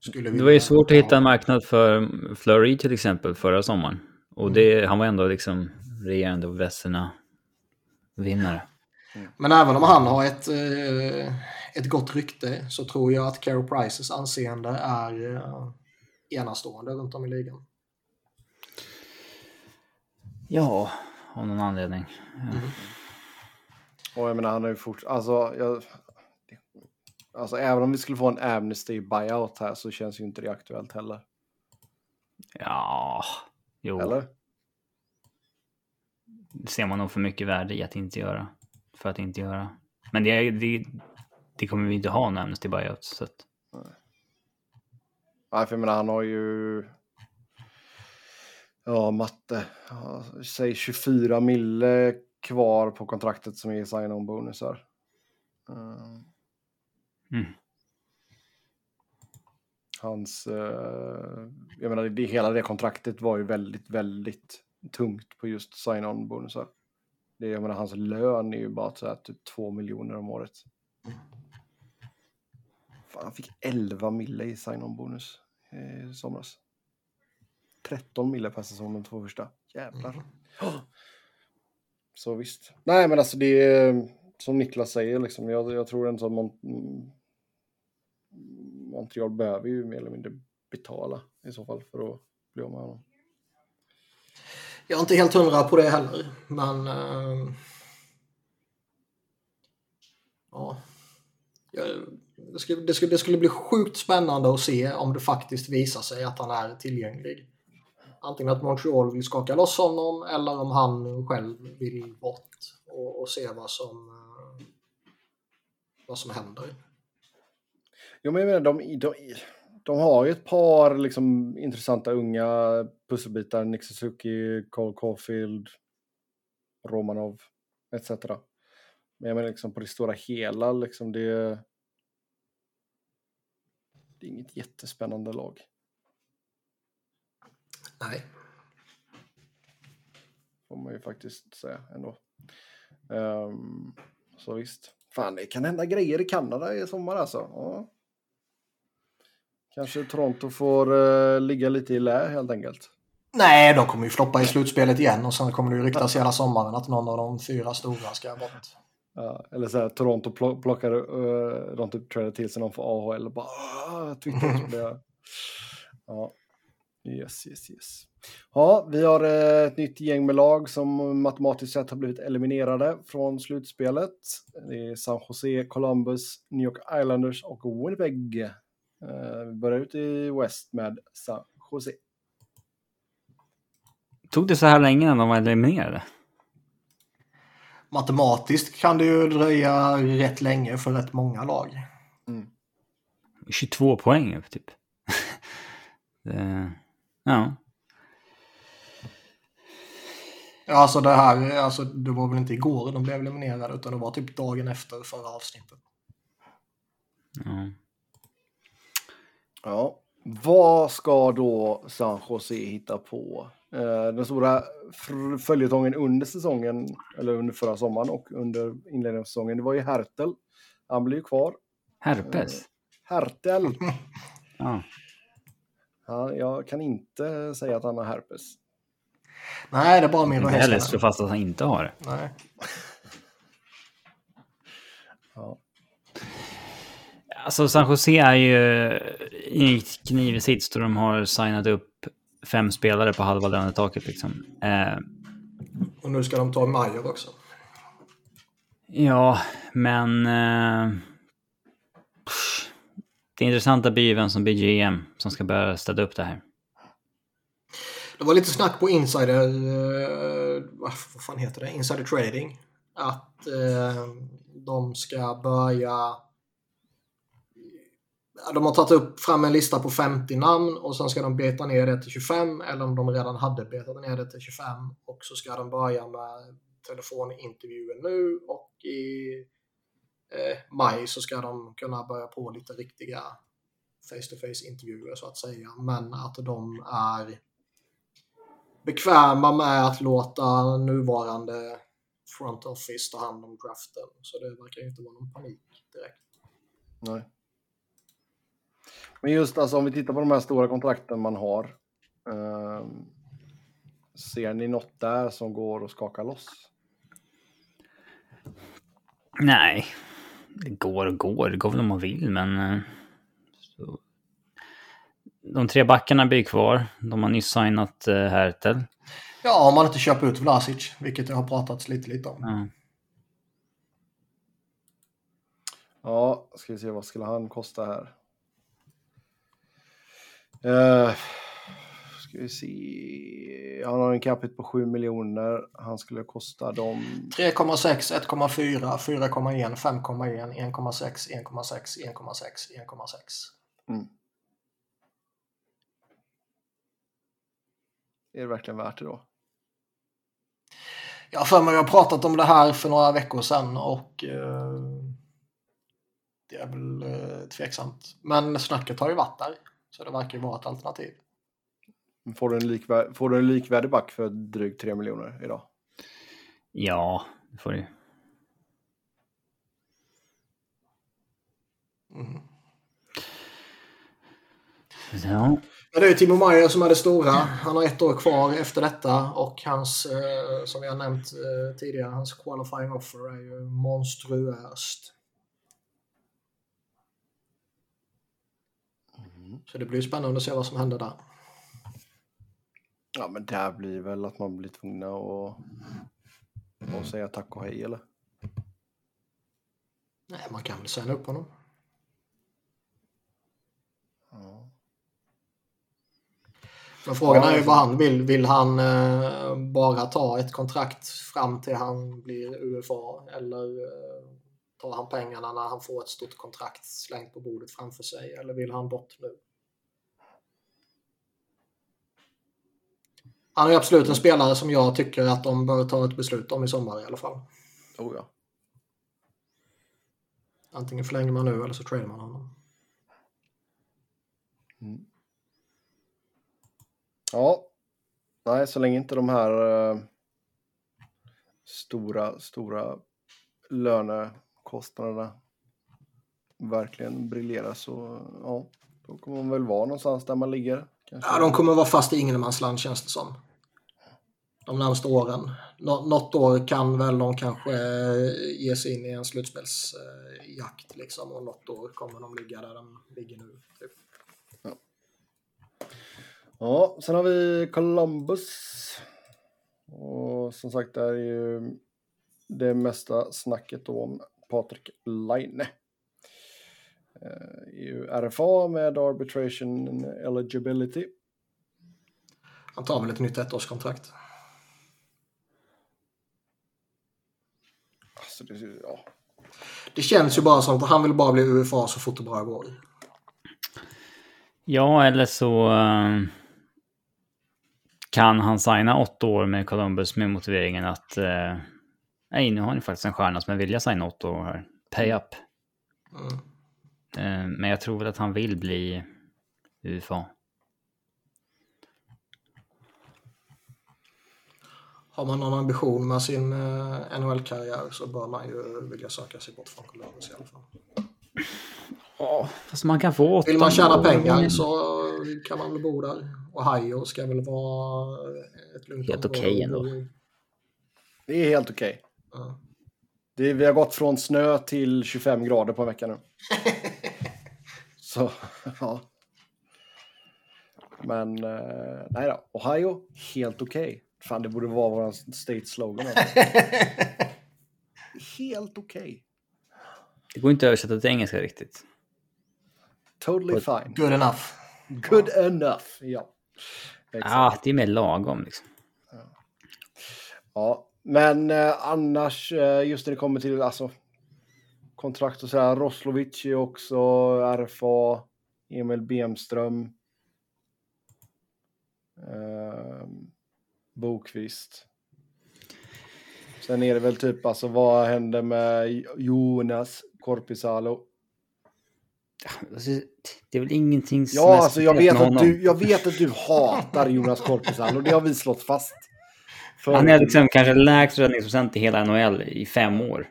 skulle Det var ju svårt att hitta en marknad för Fleury till exempel förra sommaren. Och det, han var ändå liksom regerande vässorna vinnare. Men även om han har ett, eh, ett gott rykte så tror jag att Carey Prices anseende är eh, enastående runt om i ligan. Ja, av någon anledning. Och jag menar, han har ju fort... Alltså, jag... alltså, även om vi skulle få en Amnesty buyout här så känns ju inte det aktuellt heller. Ja, jo. Eller? Det ser man nog för mycket värde i att inte göra. För att inte göra. Men det, det, det kommer vi inte ha en Amnesty buyout. Så att, Nej, för jag menar, han har ju... Ja, matte. Ja, säg 24 mille kvar på kontraktet som är sign-on bonusar. Mm. Mm. Hans... eh, jag menar, det, hela det kontraktet var ju väldigt, väldigt tungt på just sign-on bonusar. Det, jag menar, hans lön är ju bara så här, typ 2 miljoner om året. Fan, han fick 11 mille i sign-on bonus i somras. 13 mille per säsong de två första. Jävlar. Så visst. Nej, men alltså det är som Niklas säger, liksom, jag, jag tror ändå att Mon mm, Montreal behöver ju mer eller mindre betala i så fall för att bli av med honom. Jag är inte helt hundra på det heller, men... eh, ja. Det skulle, det, skulle, det skulle bli sjukt spännande att se om det faktiskt visar sig att han är tillgänglig. Antingen att Montreal vill skaka loss honom eller om han själv vill bort och, och se vad som, eh, vad som händer. Jo, men jag menar, de, de, de har ju ett par liksom, intressanta unga pusselbitar. Nick Suzuki, Cole Caulfield, Romanov etc. Men jag menar liksom på det stora hela, liksom det, det är inget jättespännande lag. Nej. Får man ju faktiskt säga ändå. Ehm, så visst. Fan, det kan hända grejer i Kanada i sommar alltså. Ja. Kanske Toronto får uh, ligga lite i lä helt enkelt. Nej, de kommer ju floppa i slutspelet igen och sen kommer det ju ryktas hela sommaren att någon av de fyra stora ska bort. Ja, eller så här, Toronto plo- plockar, uh, de typ tradar till sig någon för AHL och bara "Ah, Twitter. Blir. Ja, yes, yes, yes. Ja, vi har eh, ett nytt gäng med lag som matematiskt sett har blivit eliminerade från slutspelet. Det är San Jose, Columbus, New York Islanders och Winnipeg. Eh, vi börjar ut i West med San Jose. tog det så här länge innan de var eliminerade? Matematiskt kan det ju dröja rätt länge för rätt många lag. 22 poäng typ. det, ja. Ja, Alltså det här, alltså det var väl inte igår de blev eliminerade utan det var typ dagen efter förra avsnittet. ja. Ja, Vad ska då San Jose hitta på? Eh, den stora följetongen under säsongen, eller under förra sommaren och under inledningen av säsongen, det var ju Hertel. Han blir ju kvar. Herpes? Eh, Hertel. Ja. Ja, jag kan inte säga att han har herpes. Nej, det är bara Inte heller Heiskanen. slå fast att han inte har det. Nej. Alltså San Jose är ju i knivig sits då de har signat upp fem spelare på halva lönetaket liksom. Eh, Och nu ska de ta Majer också. ja, men... Eh, det intressanta blir ju vem som blir GM som ska börja städa upp det här. Det var lite snack på Insider, eh, vad vad fan heter det, Insider Trading. Att eh, de ska börja... De har tagit upp fram en lista på 50 namn och sen ska de beta ner det till 25 eller om de redan hade betat ner det till 25 och så ska de börja med telefonintervjuer nu och i eh, maj så ska de kunna börja på lite riktiga face-to-face intervjuer så att säga. Men att de är bekväma med att låta nuvarande front office ta hand om draften. Så det verkar ju inte vara någon panik direkt. Nej. Men just alltså om vi tittar på de här stora kontrakten man har. ehm, ser ni något där som går att skaka loss? Nej, det går och går. Det går väl om man vill, men... eh, Så. De tre backarna blir kvar. De har nyss signat uh, Hertel. Ja, om man inte köper ut Vlasic, vilket det har pratats lite, lite om. Ja. Ja, ska vi se vad skulle han kosta här? Uh, ska vi se. Han har en capita på 7 miljoner. Han skulle kosta dem. 3,6, 1,4, 4,1, 5,1, 1,6, 1,6, 1,6, 1,6. Mm. Är det verkligen värt det då? Jag för mig jag har pratat om det här för några veckor sedan och eh, det är väl eh, tveksamt. Men snacket har ju varit där. Så det verkar ju vara ett alternativ. Får du en, likvär- får du en likvärdig back för drygt 3 miljoner idag? ja, det får du. Mm. Ja. Men det är Timo Meyer som är det stora. Han har ett år kvar efter detta och hans, eh, som har nämnt eh, tidigare, hans qualifying offer är ju monstruöst. Så det blir spännande att se vad som händer där. Ja, men där blir väl att man blir tvungna att, att säga tack och hej eller? Nej, man kan väl signa upp honom. Ja. Men frågan är ju vad han vill. Vill han eh, bara ta ett kontrakt fram till han blir UFA eller eh, tar han pengarna när han får ett stort kontrakt slängt på bordet framför sig eller vill han bort nu? Han är absolut en spelare som jag tycker att de bör ta ett beslut om i sommar i alla fall. Oh, ja. Antingen förlänger man nu eller så tradar man honom. Mm. Ja. Nej, så länge inte de här eh, stora, stora lönekostnaderna verkligen briljerar så ja, då kommer man väl vara någonstans där man ligger. Kanske. Ja, de kommer vara fast i ingenmansland känns det som. De närmaste åren. Nå något år kan väl de kanske eh, ge sig in i en slutspelsjakt liksom och något år kommer de ligga där de ligger nu. Typ. Ja, sen har vi Columbus. Och som sagt, det är ju det mesta snacket om Patrik Laine. Eh, är ju RFA med arbitration eligibility. Han tar väl ett nytt ettårskontrakt. Alltså det, ja. Det känns ju bara som att han vill bara bli UFA så fort det bara går. ja, eller så eh, kan han signa åtta år med Columbus med motiveringen att eh, nej, nu har ni faktiskt en stjärna som är villiga signa år här. Pay up. Mm. Eh, men jag tror väl att han vill bli UFA. Har man någon ambition med sin eh, NHL-karriär så bör man ju vilja söka sig bort från Columbus i alla fall. Ja, fast man kan få åtta Vill man tjäna pengar så kan man väl bo där. Ohio ska väl vara ett lugnt Helt okej bo ändå. Det är helt okej. Ja. Det- Vi har gått från snö till 25 grader på en vecka nu. Så, ja. Men, eh, nej då. Ohio, helt okej. Fan, det borde vara vår state slogan. alltså. helt okej. Det går inte att översätta till engelska riktigt. Totally fine. Good enough. Good enough. Ja. Exakt. Ja, det är mer lagom liksom. Ja, men eh, annars, eh, just när det kommer till alltså, kontrakt och så här, Roslovic är också RFA, Emil Bemström, eh, Bokvist. Sen är det väl typ, alltså vad händer med Jonas Korpisalo? Alltså, det är väl ingenting som Ja, är alltså jag vet, att honom. du, jag vet att du hatar Jonas Korpisalo, det har vi slått fast. För, Han är liksom kanske lägst räddningsprocent i hela NHL i fem år.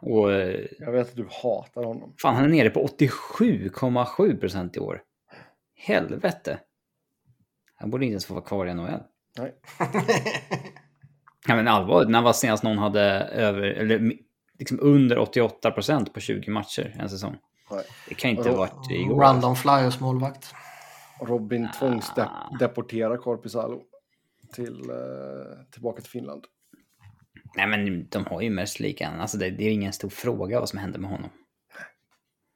Och Jag vet att du hatar honom. fan, han är nere på 87,7 procent i år. Helvete. Han borde inte ens få vara kvar i NHL. Nej. Ja, men allvarligt, när var senast någon hade över, eller liksom under 88 procent på 20 matcher en säsong? Nej. Det kan inte ha varit igår. Random Flyers målvakt. Robin Ah. tvångsdeporterar Korpisalo till, eh, tillbaka till Finland. Nej, men de har ju mest lika. Alltså det, det är ingen stor fråga vad som händer med honom.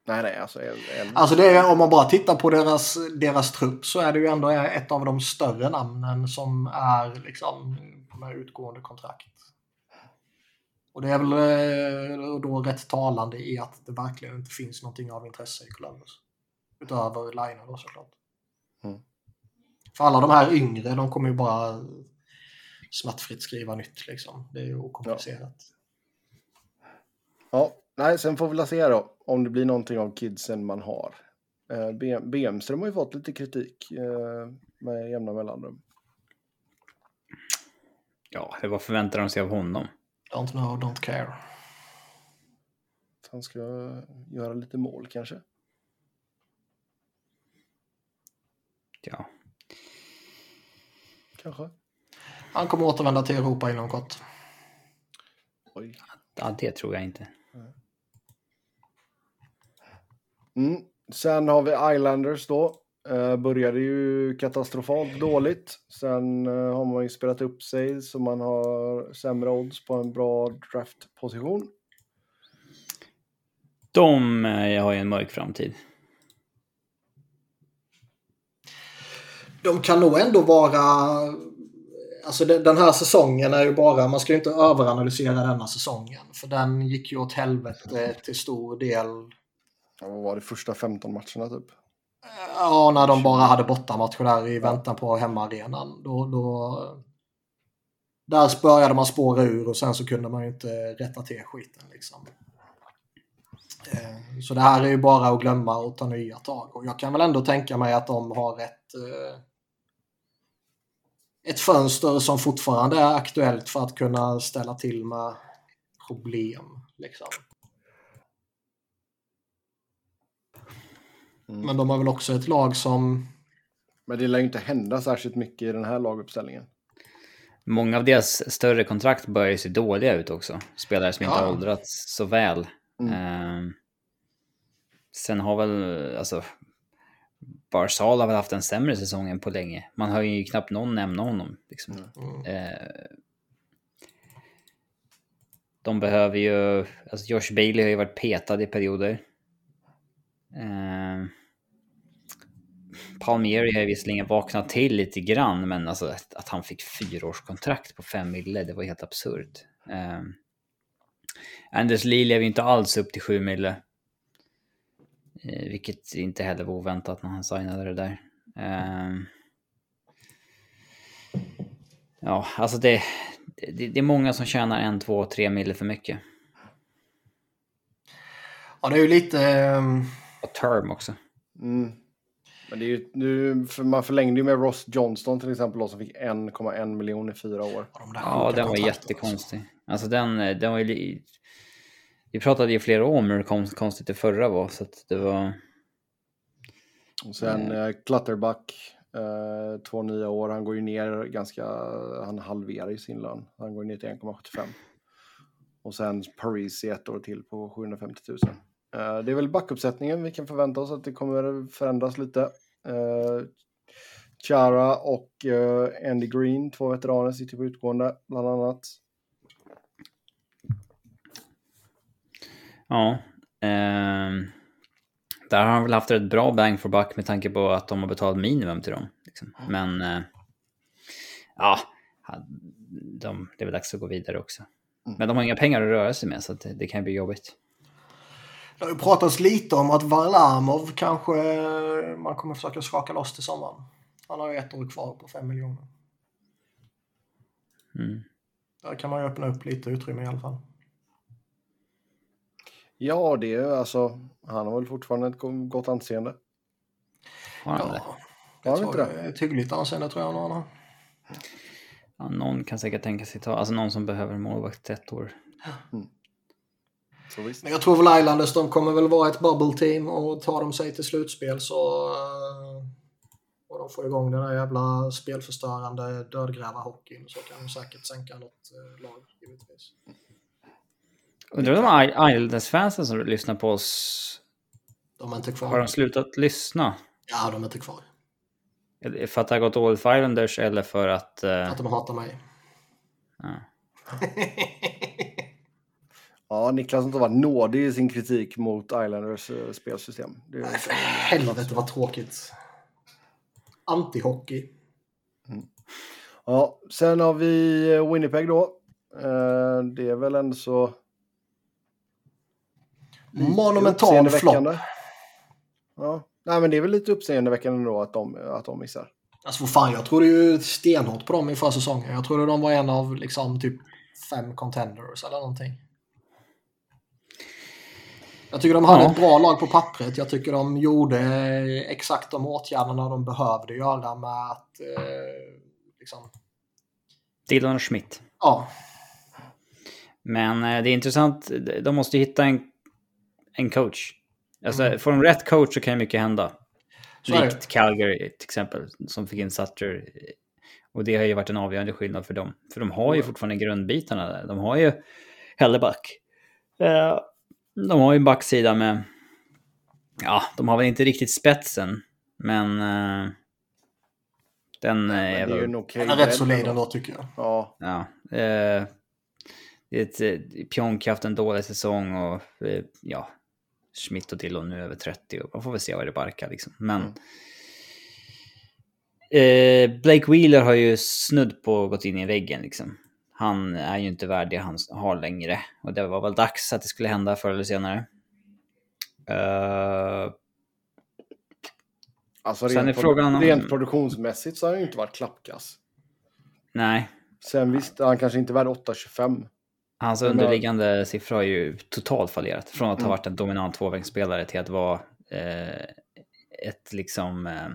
Nej, nej, alltså. En, Alltså det är, om man bara tittar på deras, deras trupp så är det ju ändå ett av de större namnen som är liksom med utgående kontrakt. Och det är väl eh, då rätt talande i att det verkligen inte finns någonting av intresse i Columbus. Utöver Lina då såklart. För alla de här yngre, de kommer ju bara smärtfritt skriva nytt liksom. Det är ju okomplicerat. ja, nej, sen får vi väl se då om det blir någonting av kidsen man har. Eh, Bemström har ju fått lite kritik eh, med jämna mellanrum. Ja, vad förväntar de sig av honom? Don't know, don't care. Han ska göra lite mål kanske. Ja, Kanske. Han kommer återvända till Europa inom kort. Oj. ja det tror jag inte. Mm. Sen har vi Islanders då. Eh, började ju katastrofalt dåligt. Sen eh, har man ju spelat upp sig så man har sämre odds på en bra draftposition. De eh, har ju en mörk framtid. De kan nog ändå vara... Alltså den här säsongen är ju bara... Man ska ju inte överanalysera denna säsongen. För den gick ju åt helvete till stor del. Ja, vad var det första 15 matcherna typ? Ja, när de bara hade bortamatcher där i väntan på hemmaarenan. Då, då, där började man spåra ur och sen så kunde man ju inte rätta till skiten. Liksom. Eh, Så det här är ju bara att glömma och ta nya tag. Och jag kan väl ändå tänka mig att de har ett, eh, ett fönster som fortfarande är aktuellt för att kunna ställa till med problem. Liksom. Mm. Men de har väl också ett lag som Men det lär ju inte hända särskilt mycket i den här laguppställningen. Många av deras större kontrakt börjar ju se dåliga ut också. Spelare som inte Ja. har åldrats så väl. Mm. Eh, sen har väl, alltså, Barzal har väl haft en sämre säsong än på länge. Man hör ju knappt någon nämna honom. Liksom. mm, Eh, de behöver ju, alltså Josh Bailey har ju varit petad i perioder. Eh, Palmieri har ju visserligen vaknat till lite grann, men alltså att, att han fick fyraårskontrakt på fem mille, det var helt absurt. Eh, Anders Lee lever ju inte alls upp till sju mille. Eh, vilket inte heller var oväntat när han signade det där. Eh, ja, alltså det, det, det är många som tjänar en, två, tre mille för mycket. Ja, det är ju lite... ehm, Och term också. Mm. Men det är ju, nu, för man förlängde ju med Ross Johnston till exempel då, som fick 1,1 miljoner i fyra år. De Ja, den var jättekonstig. Alltså den, den var ju... Vi pratade ju flera år om hur kon- konstigt det förra var, så att det var... Och sen eh, Clutterbuck, eh, två nya år. Han går ju ner ganska, han halverar ju sin lön. Han går ner till 1,75. Och sen Paris i ett år till på 750 000. Eh, det är väl backuppsättningen vi kan förvänta oss att det kommer förändras lite. Eh, Chara och eh, Andy Green, två veteraner, sitter på utgående bland annat. Ja. ehm, där har han väl haft ett bra bang for buck med tanke på att de har betalat minimum till dem. Liksom. Men... eh, ja, de, det är väl dags att gå vidare också. Mm. Men de har inga pengar att röra sig med, så det, det kan bli jobbigt. Det har ju pratats lite om att Varlamov kanske man kommer försöka skaka loss till sommaren. Han har ju ett år kvar på 5 miljoner. Mm. Där kan man ju öppna upp lite utrymme i alla fall. Ja, det är alltså, han har väl fortfarande ett go- gott anseende. Ja, han jag inte tror det? ett hyggligt anseende tror jag han har. Ja, någon kan säkert tänka sig ta, alltså någon som behöver målvakt ett år. Så visst. Men jag tror väl Islanders de kommer väl vara ett bubble team och tar de sig till slutspel så... eh, Och de får igång den där jävla spelförstörande dödgrävarhockeyn så kan de säkert sänka något eh, lag givetvis. Undrar om Islanders-fansen som lyssnar på oss, De är inte kvar. har de slutat lyssna? Ja, de är inte kvar. För att det har gått dåligt för Islanders eller för att... eh, Att de hatar mig. ja. Ja, Niklas har inte varit nådig i sin kritik mot Islanders eh, spelsystem. Det är, Nej, för helvete vad tråkigt. Antihockey. Ja, sen har vi eh, Winnipeg då. Det är väl ändå så... Monumental flopp. Ja, nej men det är väl lite uppseendeväckande då att de, att de missar. Alltså för fan, jag trodde ju stenhårt på dem i förra säsongen. Jag trodde de var en av liksom typ fem contenders eller någonting. Jag tycker de hade Ja. ett bra lag på pappret. Jag tycker de gjorde exakt de åtgärderna de behövde göra med att eh, liksom, och Schmidt. ja, Men eh, det är intressant, de måste hitta en, en coach. Alltså, Mm. får de rätt coach så kan ju mycket hända. Så. Likt Calgary till exempel, som fick in Sutter. Och det har ju varit en avgörande skillnad för dem. För de har ju fortfarande grundbitarna där. De har ju Helleback. Eh, De har ju en backsida med... Ja, de har väl inte riktigt spetsen. Men... eh, Den Men är det är ju väl... den är rätt solid ändå. tycker jag. Ja, Ja. Eh, det är ett, eh, Pionk har haft en dålig säsong och eh, ja, Schmidt och Dillon nu över 30 och man får väl se vad det barkar liksom. Men Mm. eh, Blake Wheeler har ju snudd på gått in i väggen liksom. Han är ju inte värd det han har längre och det var väl dags att det skulle hända förr eller senare. Eh, alltså Sen rent, är frågan om- rent produktionsmässigt så har han ju inte varit klappkass. nej, Sen visst, han kanske inte är värd 8,25. Hans Men- underliggande siffror har ju totalt fallerat. Från att ha Mm. varit en dominant tvåvägsspelare till att vara eh, ett liksom... Eh,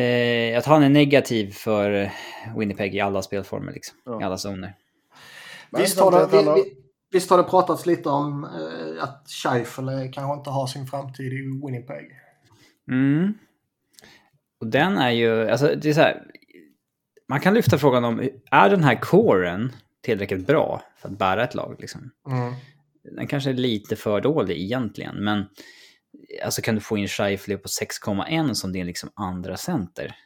eh, att han är negativ för Winnipeg i alla spelformer, liksom. Ja. i alla zoner. Visst har, det, vi, har- vi, visst har det pratats lite om eh, att Scheifele kanske inte har sin framtid i Winnipeg. Mm. Och den är ju, alltså det är så här, man kan lyfta frågan om, är den här coren tillräckligt bra för att bära ett lag? Liksom? Mm. Den kanske är lite för dålig egentligen, men alltså kan du få in Scheifele på 6,1 som din liksom andra center?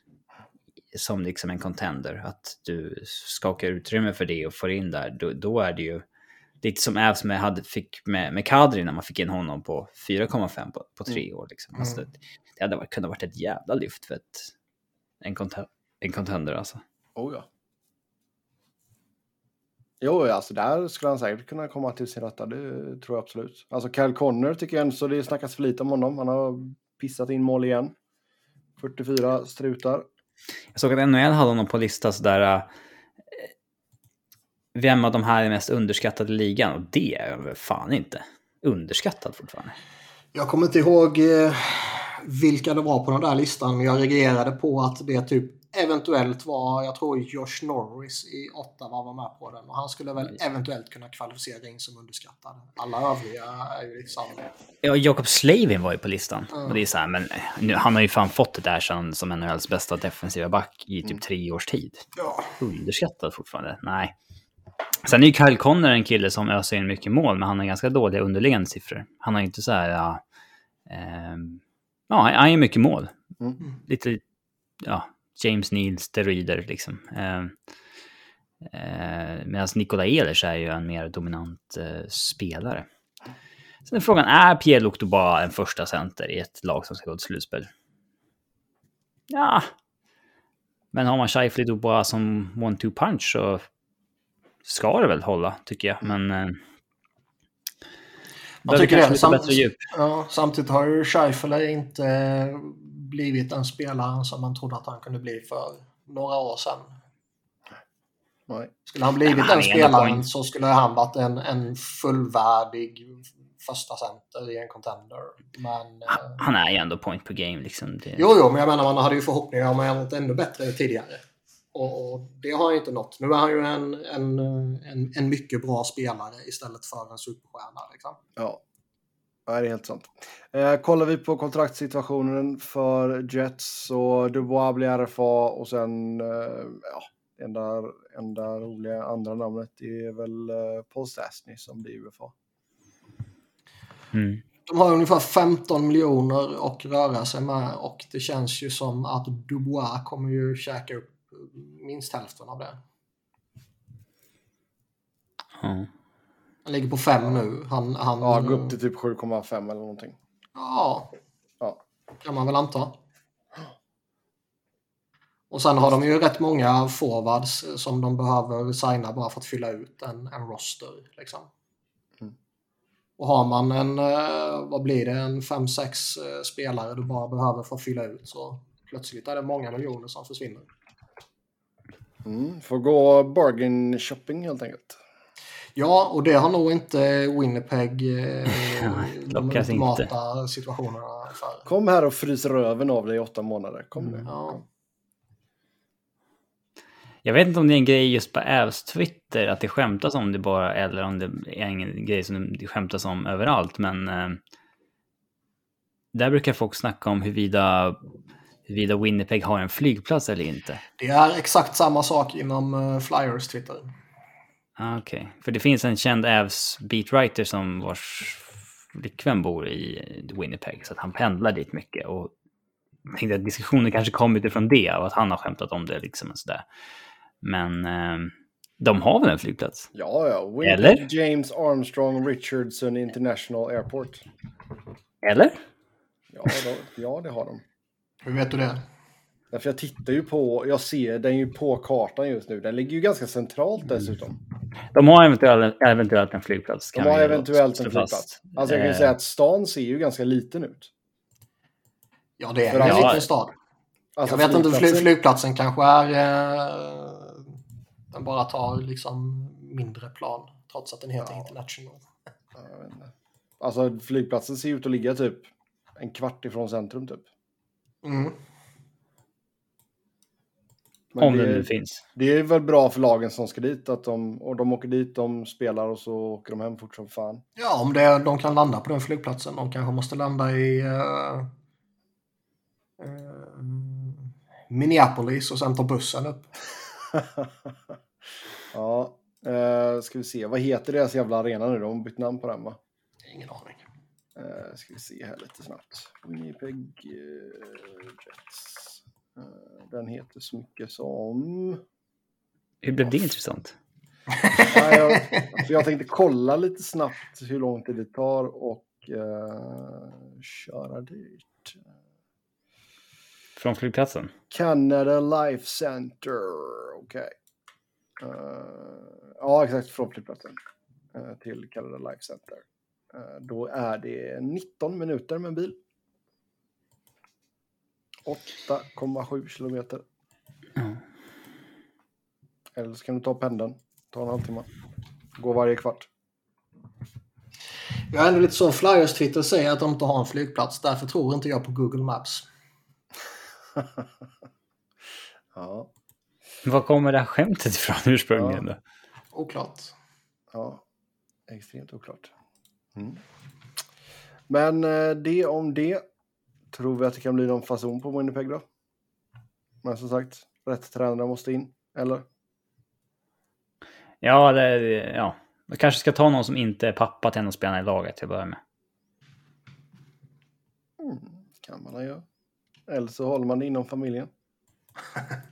Som liksom en contender, att du skakar utrymme för det och får in där, då, då är det ju lite som Avs med, hade, fick med, med Kadri när man fick in honom på 4,5 på, på tre år. Liksom. Mm. Alltså, det, hade varit, kunnat varit ett jävla lyft för ett, en, conte- en contender alltså. Oh ja. Jo, alltså där skulle han säkert kunna komma till sin rätta. Det tror jag absolut. Alltså Kyle Connor tycker jag så det snackas för lite om honom. Han har pissat in mål igen. 44 strutar. Jag såg att NHL hade honom på lista sådär... eh, Vem av de här är mest underskattad i ligan? Och det är väl fan inte underskattad fortfarande. Jag kommer inte ihåg eh, vilka det var på den där listan, men jag reagerade på att det typ eventuellt var, jag tror Josh Norris i Ottawa var med på den och han skulle väl eventuellt kunna kvalificera in som underskattad. Alla övriga är ju liksom... Ja, Jacob Slavin var ju på listan. Mm. Och det är så här, men eh, nu, han har ju fan fått ett erkännande som NHLs bästa defensiva back i typ tre års tid. Ja. Underskattad fortfarande? Nej. Sen är ju Kyle Connor en kille som öser in mycket mål, men han har ganska dåliga underliggande siffror. Han har ju inte så här... Ja, ehm, ja han gör mycket mål. Mm. Lite, ja, James Neal steroider liksom. Eh, eh, Medan Nikola Ehlers är ju en mer dominant eh, spelare. Sen är frågan, är Pierre-Luc Dubois en första center i ett lag som ska gå till slutspel? Ja. Men har man Scheifele Dubois som one-two punch så ska det väl hålla, tycker jag. Men... Eh, Jag tycker det. Samt, ja, samtidigt har ju Scheifele inte blivit den spelaren som man trodde att han kunde bli för några år sedan. Nej. Skulle han blivit han den spelaren så skulle han varit en, en fullvärdig första center i en contender. Men, eh, Han är ju ändå point per game liksom. Det... jo, jo, men jag menar man hade ju förhoppningar om han varit ännu bättre tidigare. Och, och det har han ju inte nått. Nu är han ju en, en, en, en mycket bra spelare istället för en superstjärna. Liksom. Ja. Ja, det är helt sant. Eh, kollar vi på kontraktssituationen för Jets så Dubois blir RFA och sen, eh, ja, enda, enda roliga andra namnet är väl eh, Paul Stastny som blir UFA. Mm. De har ungefär 15 miljoner att röra sig med och det känns ju som att Dubois kommer ju käka upp minst hälften av det. Ja. Han ligger på fem nu. Han, han, Ja, gå upp till typ 7,5 eller någonting. Ja, Ja. kan man väl anta. Och sen har de ju rätt många forwards som de behöver signa bara för att fylla ut en, en roster. Liksom. Mm. Och har man en, eh, vad blir det, en 5-6 eh, spelare du bara behöver för att fylla ut så plötsligt är det många miljoner som försvinner. Mm, får gå bargain shopping helt enkelt. Ja, och det har nog inte Winnipeg eh, de ultimata situationerna för. Kom här och frys röven av dig i åtta månader. Kom nu. Ja. Jag vet inte om det är en grej just på Ävs Twitter, att det skämtas om det bara, eller om det är en grej som det skämtas om överallt, men eh, där brukar folk snacka om huruvida, huruvida Winnipeg har en flygplats eller inte. Det är exakt samma sak inom eh, Flyers Twitter. Ah, Okej, för det finns en känd Ävs beatwriter som vars flickvän bor i Winnipeg, så att han pendlar dit mycket. Och jag tänkte att diskussionen kanske kom utifrån det, och att han har skämtat om det liksom och sådär. Men eh, de har väl en flygplats? Ja, ja. Winnipeg Eller? James Armstrong Richardson International Airport. Eller? Ja, då, ja, det har de. Hur vet du det? Därför jag tittar ju på, jag ser den ju på kartan just nu. Den ligger ju ganska centralt dessutom. De har eventuellt, eventuellt en flygplats. De har eventuellt en fast. flygplats. Alltså jag kan ju Eh, säga att stan ser ju ganska liten ut. Ja, det är För en liten stad. Alltså jag vet inte, fly, flygplatsen- flygplatsen kanske är... Eh, den bara tar liksom mindre plan. Trots att den heter Ja. International. Inte. Alltså flygplatsen ser ut att ligga typ en kvart ifrån centrum typ. Mm. Men om det, den nu finns. det är väl bra för lagen som ska dit att de, och de åker dit, de spelar och så åker de hem fort som fan. Ja, om det, de kan landa på den flygplatsen. De kanske måste landa i eh, eh, Minneapolis och sen ta bussen upp. ja, eh, ska vi se. Vad heter deras jävla arena nu? De har bytt namn på den va? Ingen aning. Eh, ska vi se här lite snabbt. Winnipeg Jets. Eh, den heter så mycket som... Hur blev det intressant? Ja, jag, för jag tänkte kolla lite snabbt hur lång tid det tar och eh, köra dit. Från flygplatsen? Canada Life Center. Okej. Eh, ja, exakt från flygplatsen eh, till Canada Life Center. Då är det 19 minuter med bil. 8,7 kilometer. Ja. Eller så kan du ta pendeln. Ta en halvtimme. Gå varje kvart. Jag är ändå lite så. Flyers Twitter säger att de inte har en flygplats. Därför tror inte jag på Google Maps. ja, Var kommer det här skämtet ifrån ursprungligen då? Oklart. ja, extremt oklart. Mm. Men eh, det om det. Tror vi att det kan bli någon fason på Winnipeg då? Men som sagt, rätt tränare måste in, eller? Ja, det, ja. Jag kanske ska ta någon som inte är pappa till en av spelarna i laget till att börja med. Mm, kan man göra. Eller så håller man det inom familjen.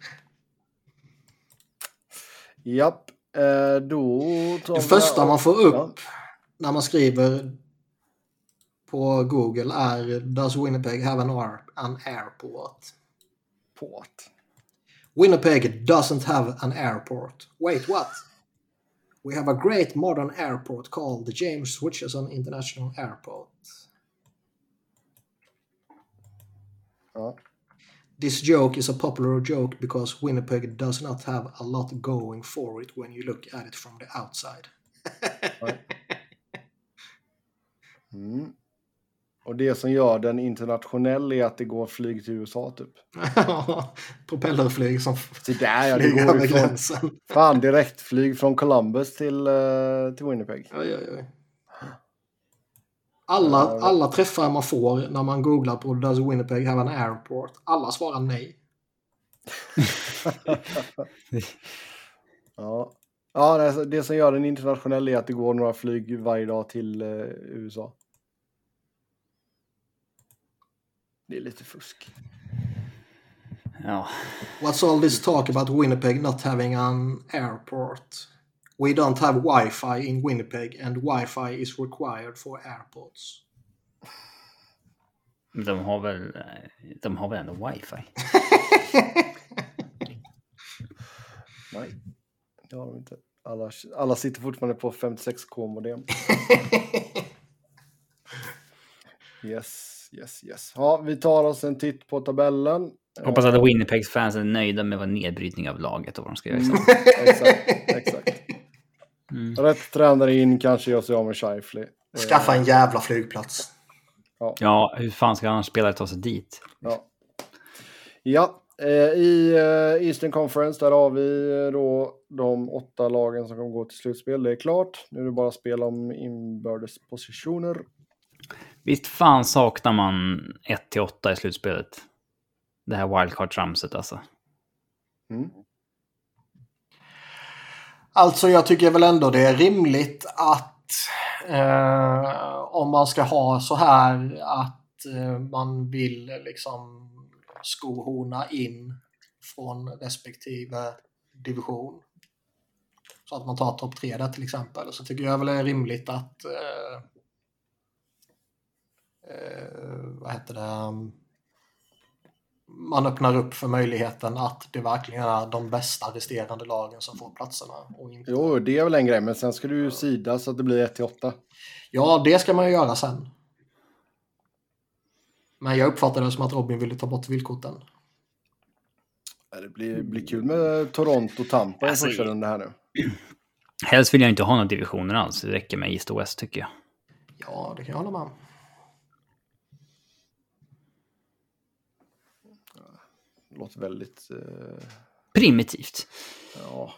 Japp, eh, då tar Det första man får upp Ja. när man skriver på Google är Does Winnipeg have an, air, an airport? Port. Winnipeg doesn't have an airport. Wait, what? We have a great modern airport called the James Richardson International Airport. Ja. This joke is a popular joke because Winnipeg does not have a lot going for it when you look at it from the outside. Mm. Och det som gör den internationell är att det går flyg till USA typ. Propellerflyg som Så där ja, det flyger över ju från, gränsen. fan direktflyg från Columbus till, eh, till Winnipeg. Oj, oj, oj. Alla, alla träffar man får när man googlar på Does Winnipeg have an airport? Alla svarar nej. Ja, ja det, det som gör den internationell är att det går några flyg varje dag till eh, USA. Det är lite fusk. Ja. What's all this talk about Winnipeg not having an airport? We don't have Wi-Fi in Winnipeg and Wi-Fi is required for airports. De har väl, de har väl ändå wifi? Nej, det har de inte. Alla, alla sitter fortfarande på 56k modem. Yes, yes, yes. Ja, vi tar oss en titt på tabellen. Hoppas att Winnipegs fans är nöjda med vad nedbrytning av laget och vad de ska göra. Exakt, exakt. Mm. Rätt tränare in kanske gör sig av med Scheifly. Skaffa en jävla flygplats. Ja, hur fan ska annars spelare ta sig dit? Ja. Ja, eh, i eh, Eastern Conference där har vi eh, då de åtta lagen som kommer gå till slutspel. Det är klart. Nu är det bara spel om inbördes positioner. Visst fan saknar man 1-8 i slutspelet? Det här wildcard-tramset alltså. Mm. Alltså jag tycker väl ändå det är rimligt att eh, om man ska ha så här att eh, man vill liksom skohorna in från respektive division. Så att man tar topp tre där till exempel. Så tycker jag väl det är rimligt att eh, eh, vad heter det? Man öppnar upp för möjligheten att det verkligen är de bästa resterande lagen som får platserna. Och inte... Jo, det är väl en grej, men sen ska du ju sida så att det blir 1 till 8. Ja, det ska man ju göra sen. Men jag uppfattade det som att Robin ville ta bort villkorten. Det blir, blir kul med Toronto och Tampa i Alltså, första rundan här nu. Helst vill jag inte ha några divisioner alls. Det räcker med East och West tycker jag. Ja, det kan jag hålla med om. Låter väldigt... Eh, Primitivt. ja.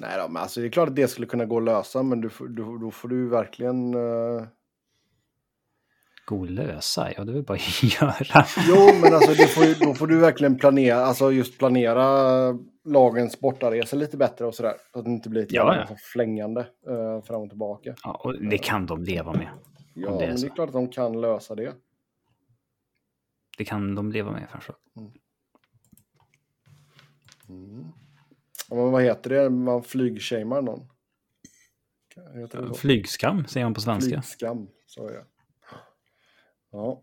Nej då, men alltså det är klart att det skulle kunna gå att lösa, men du, du, då får du verkligen... Eh, Gå och lösa, ja det vill bara göra. Jo, men alltså det får, då får du verkligen planera, alltså just planera lagens bortaresor lite bättre och sådär. Så att det inte blir ett Ja, ja. flängande eh, fram och tillbaka. Ja, och det kan de leva med. Ja, det men det är klart att de kan lösa det. Det kan de leva med framförallt. Ja, men vad heter det? Man flygshamar någon. Heter? Flygskam säger man på svenska. Flygskam, så är det. Ja.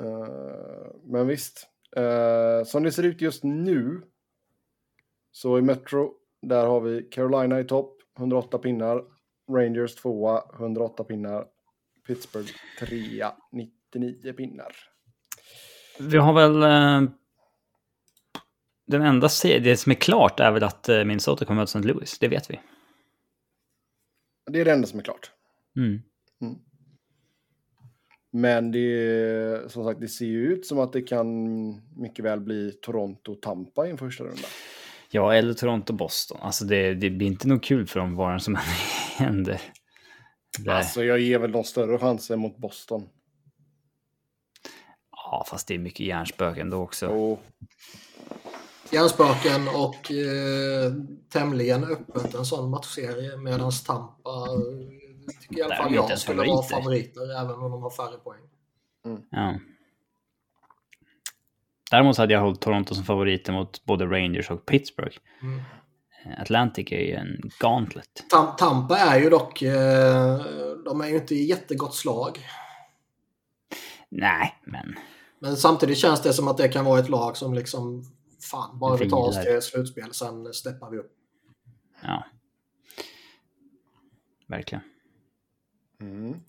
Eh, men visst. Eh, som det ser ut just nu. Så i Metro, där har vi Carolina i topp, 108 pinnar. Rangers tvåa, 108 pinnar. Pittsburgh trea, 99 pinnar. Vi har väl... Eh, den enda det som är klart är väl att eh, Minnesota kommer möta St. Louis. Det vet vi. Det är det enda som är klart. Mm. Men det, som sagt, det ser ju ut som att det kan mycket väl bli Toronto-Tampa i en första runda. Ja, eller Toronto-Boston. Alltså det, det blir inte nog kul för dem vad som än händer. Där. Alltså jag ger väl de större chanser mot Boston. Ja, fast det är mycket hjärnspöken då också. Hjärnspöken och eh, tämligen öppet en sån matchserie medan Tampa eh, tycker i alla fall jag skulle vara favoriter. favoriter även om de har färre poäng. Ja. Däremot hade jag hållit Toronto som favoriter mot både Rangers och Pittsburgh. Mm. Eh, Atlantic är ju en gauntlet. Tam- Tampa är ju dock, eh, de är ju inte i jättegott slag. Nej, men Men samtidigt känns det som att det kan vara ett lag som liksom, fan, bara vi tar oss till slutspel, sen steppar vi upp. ja. Verkligen. mm.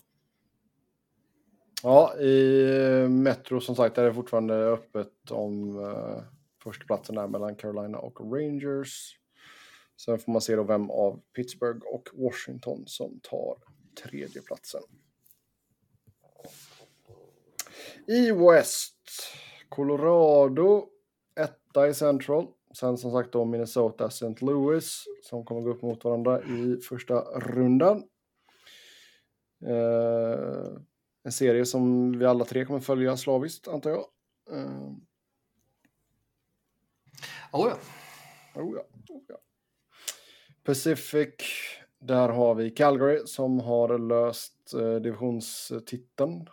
Ja, i Metro som sagt är det fortfarande öppet om uh, förstaplatsen där mellan Carolina och Rangers. Sen får man se då vem av Pittsburgh och Washington som tar tredjeplatsen. I West, Colorado, etta i Central. Sen som sagt då Minnesota, St. Louis som kommer gå upp mot varandra i första rundan. Eh, en serie som vi alla tre kommer följa slaviskt antar jag. Eh, Oh, ja. Oh ja, oh ja. Pacific, där har vi Calgary som har löst eh, divisionstiteln.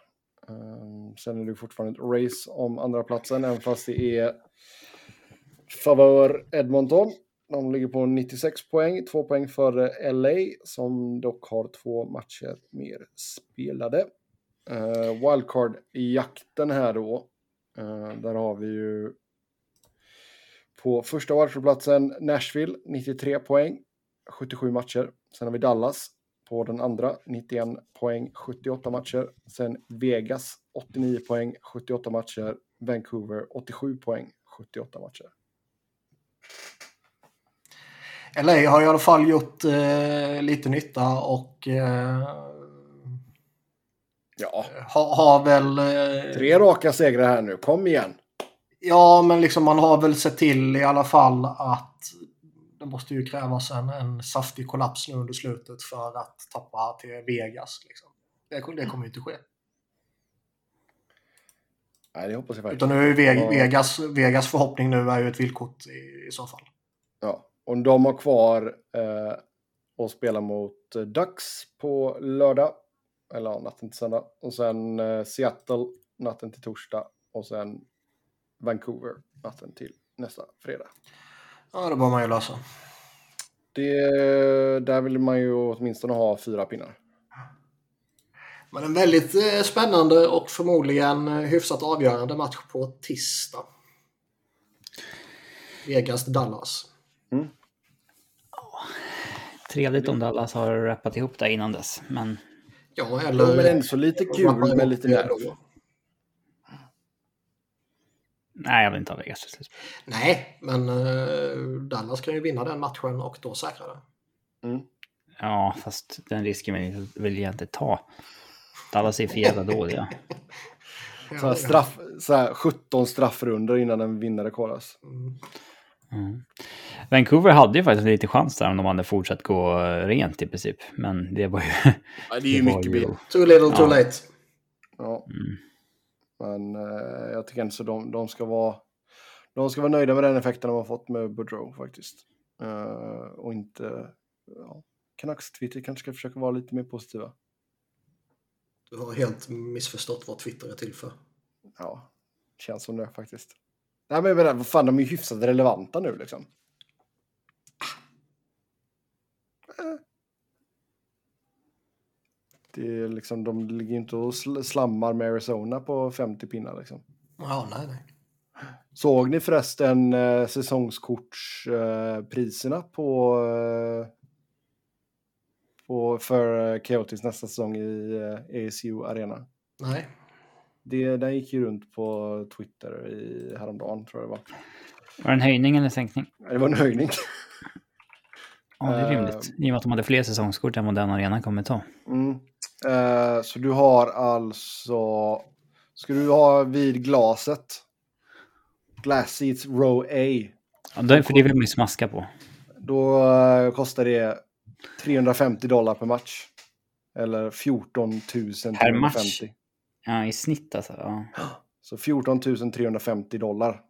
Ehm, sen är det fortfarande ett race om andra platsen även fast det är favör Edmonton. De ligger på 96 poäng, två poäng före LA som dock har två matcher mer spelade. Uh, Wildcard-jakten här då, Uh, där har vi ju på första wildcard-platsen Nashville, 93 poäng, 77 matcher. Sen har vi Dallas på den andra, 91 poäng, 78 matcher. Sen Vegas, 89 poäng, 78 matcher. Vancouver, 87 poäng, 78 matcher. LA har i alla fall gjort eh, lite nytta och eh, Ja, har, har väl... Eh, tre raka segrar här nu. Kom igen! Ja, men liksom man har väl sett till i alla fall att det måste ju krävas en, en saftig kollaps nu under slutet för att tappa till Vegas. Liksom. Det, det kommer ju inte ske. Nej, det hoppas jag Utan verkligen. nu är ju Ve- Ja. Vegas, Vegas förhoppning nu är ju ett villkort i, i så fall. Ja, och de har kvar eh, att spela mot eh, Ducks på lördag. Eller ja, natten till söndag. Och sen eh, Seattle natten till torsdag. Och sen Vancouver natten till nästa fredag. Ja, det bör man ju lösa. Det, där vill man ju åtminstone ha fyra pinnar. Men en väldigt eh, spännande och förmodligen eh, hyfsat avgörande match på tisdag. Vegas-Dallas. Trevligt om Dallas har rappat ihop det innan dess. Men Ja, eller... Jo, men ändå så lite kul med lite nerv. Nej, jag vill inte ha Vegas till slut. Nej, men eh, Dallas kan ju vinna den matchen och då säkra det. Mm. Ja, fast den risken vill, vill jag inte ta. Dallas är för jävla dåliga. Så här straff, så här 17 straffrunder innan en vinnare kollas. Mm. Mm. Vancouver hade ju faktiskt lite chans där om de hade fortsatt gå rent i princip. Men det var ju... Ja, det är ju det mycket bil. Too little, too Ja. late. Ja, Mm. Men eh, jag tycker inte så de, de ska vara de ska vara nöjda med den effekten de har fått med Boudreau faktiskt. Eh, och inte... Ja, Canucks Twitter kanske ska försöka vara lite mer positiva. Du har helt missförstått vad Twitter är till för. Ja, känns som det faktiskt. Nej men vad fan, de är ju hyfsat relevanta nu liksom. Det är liksom, de ligger ju inte och sl- slammar med Arizona på 50 pinnar liksom. Ja, nej, nej. Såg ni förresten eh, säsongskortspriserna eh, på, eh, på för eh, Coyotes nästa säsong i eh, ASU Arena? Nej. Det, den gick ju runt på Twitter i häromdagen tror jag det var. Var det en höjning eller sänkning? Det var en höjning. Ja, det är rimligt. I och med att de hade fler säsongskort än vad den arenan kommer ta. Mm. Eh, så du har alltså... Ska du ha vid glaset? Glass seats row A. Ja, det, för det vill man ju smaska på. Då eh, kostar det 350 dollar per match. Eller 14 000 Per match? 350. Ja, i snitt alltså. Ja. Så 14 350 dollar.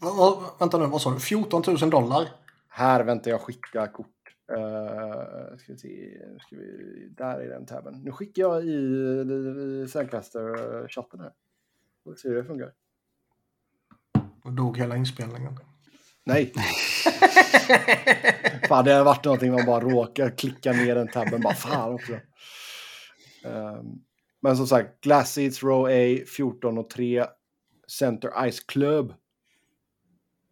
Va- Vänta nu, vad sa du? 14 000 dollar? här väntar jag skicka kort. Uh, ska vi se, ska vi, där är den tabben. Nu skickar jag i, i, i Sandcaster-chatten här. Får se hur det funkar. Då dog hela inspelningen. Nej. fan, det har varit någonting man bara råkar klicka ner den tabben. Bara fan också. Ehm, men som sagt, Glass Seats Row A 14 och 3 Center Ice Club.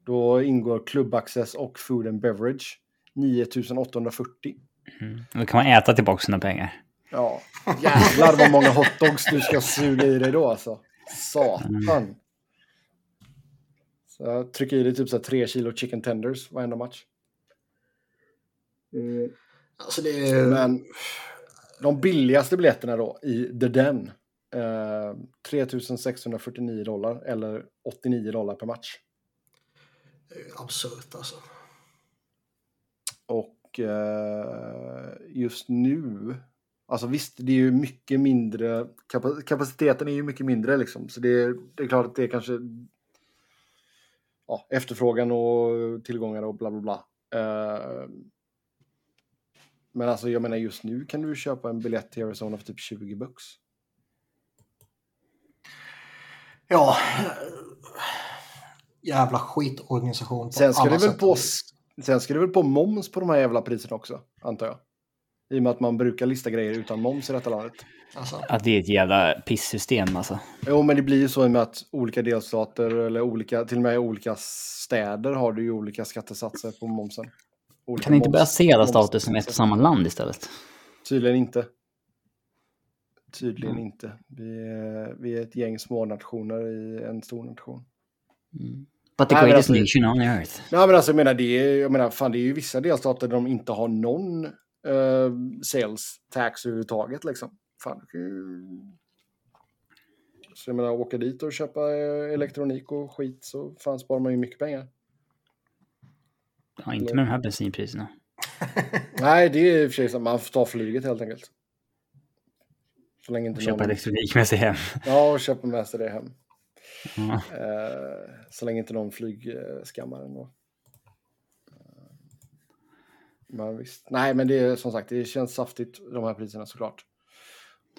Då ingår klubbaccess och food and beverage. 9840. Mm. Då kan man äta tillbaka sina pengar. Ja, jävlar vad många hotdogs du ska suga i dig då alltså. Satan. Så jag trycker i dig typ så här tre kilo chicken tenders varenda match. Mm. Alltså det är... Men de billigaste biljetterna då i The Den. Eh, 3649 dollar eller 89 dollar per match. det är absurt alltså. Och eh, just nu, alltså visst det är ju mycket mindre, kapa- kapaciteten är ju mycket mindre liksom. Så det är, det är klart att det är kanske ja, efterfrågan och tillgångar och bla bla bla. Eh, men alltså jag menar just nu kan du köpa en biljett till Arizona för typ 20 bucks. Ja. Jävla skitorganisation. Sen ska, det väl på. Sen ska det väl på moms på de här jävla priserna också, antar jag. I och med att man brukar lista grejer utan moms i detta landet. Alltså, Att det är ett jävla pissystem alltså. Jo, men det blir ju så i och med att olika delstater eller olika, till och med olika städer har du ju olika skattesatser på momsen. Olika Kan ni inte moms- börja se alla stater som ett och samma land istället? Tydligen inte. Tydligen Mm. inte. Vi är, vi är ett gäng små nationer i en stor nation. But the Nej, men greatest alltså- nation on earth. Nej, men alltså jag menar, det är, jag menar, fan, det är ju vissa delstater där de inte har någon eh, sales tax överhuvudtaget liksom. Fan. Så jag menar, åka dit och köpa eh, elektronik och skit så fan sparar man ju mycket pengar. Ja, inte med de här bensinpriserna. Nej, det är i och för sig så. Man får ta flyget helt enkelt. Så länge inte Köpa någon... elektronik med sig hem. Ja, och köpa med sig det hem. Eh, så länge inte någon flygskammar en då. Eh, Men visst. Nej, men det är som sagt, det känns saftigt de här priserna såklart.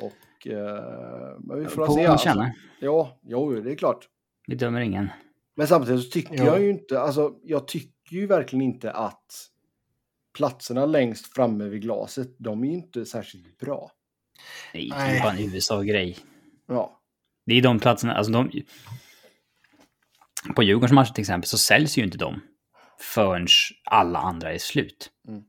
Och eh, men vi får På se. Alltså, ja, jo, det är klart. Vi dömer ingen. Men samtidigt så tycker Ja. jag ju inte, alltså jag tycker ju verkligen inte att platserna längst framme vid glaset, de är ju inte särskilt bra. Nej, det är bara en USA-grej. Ja, Det är de platserna, alltså de... På Djurgårdens matcher till exempel så säljs ju inte de förrän alla andra är slut. Mm.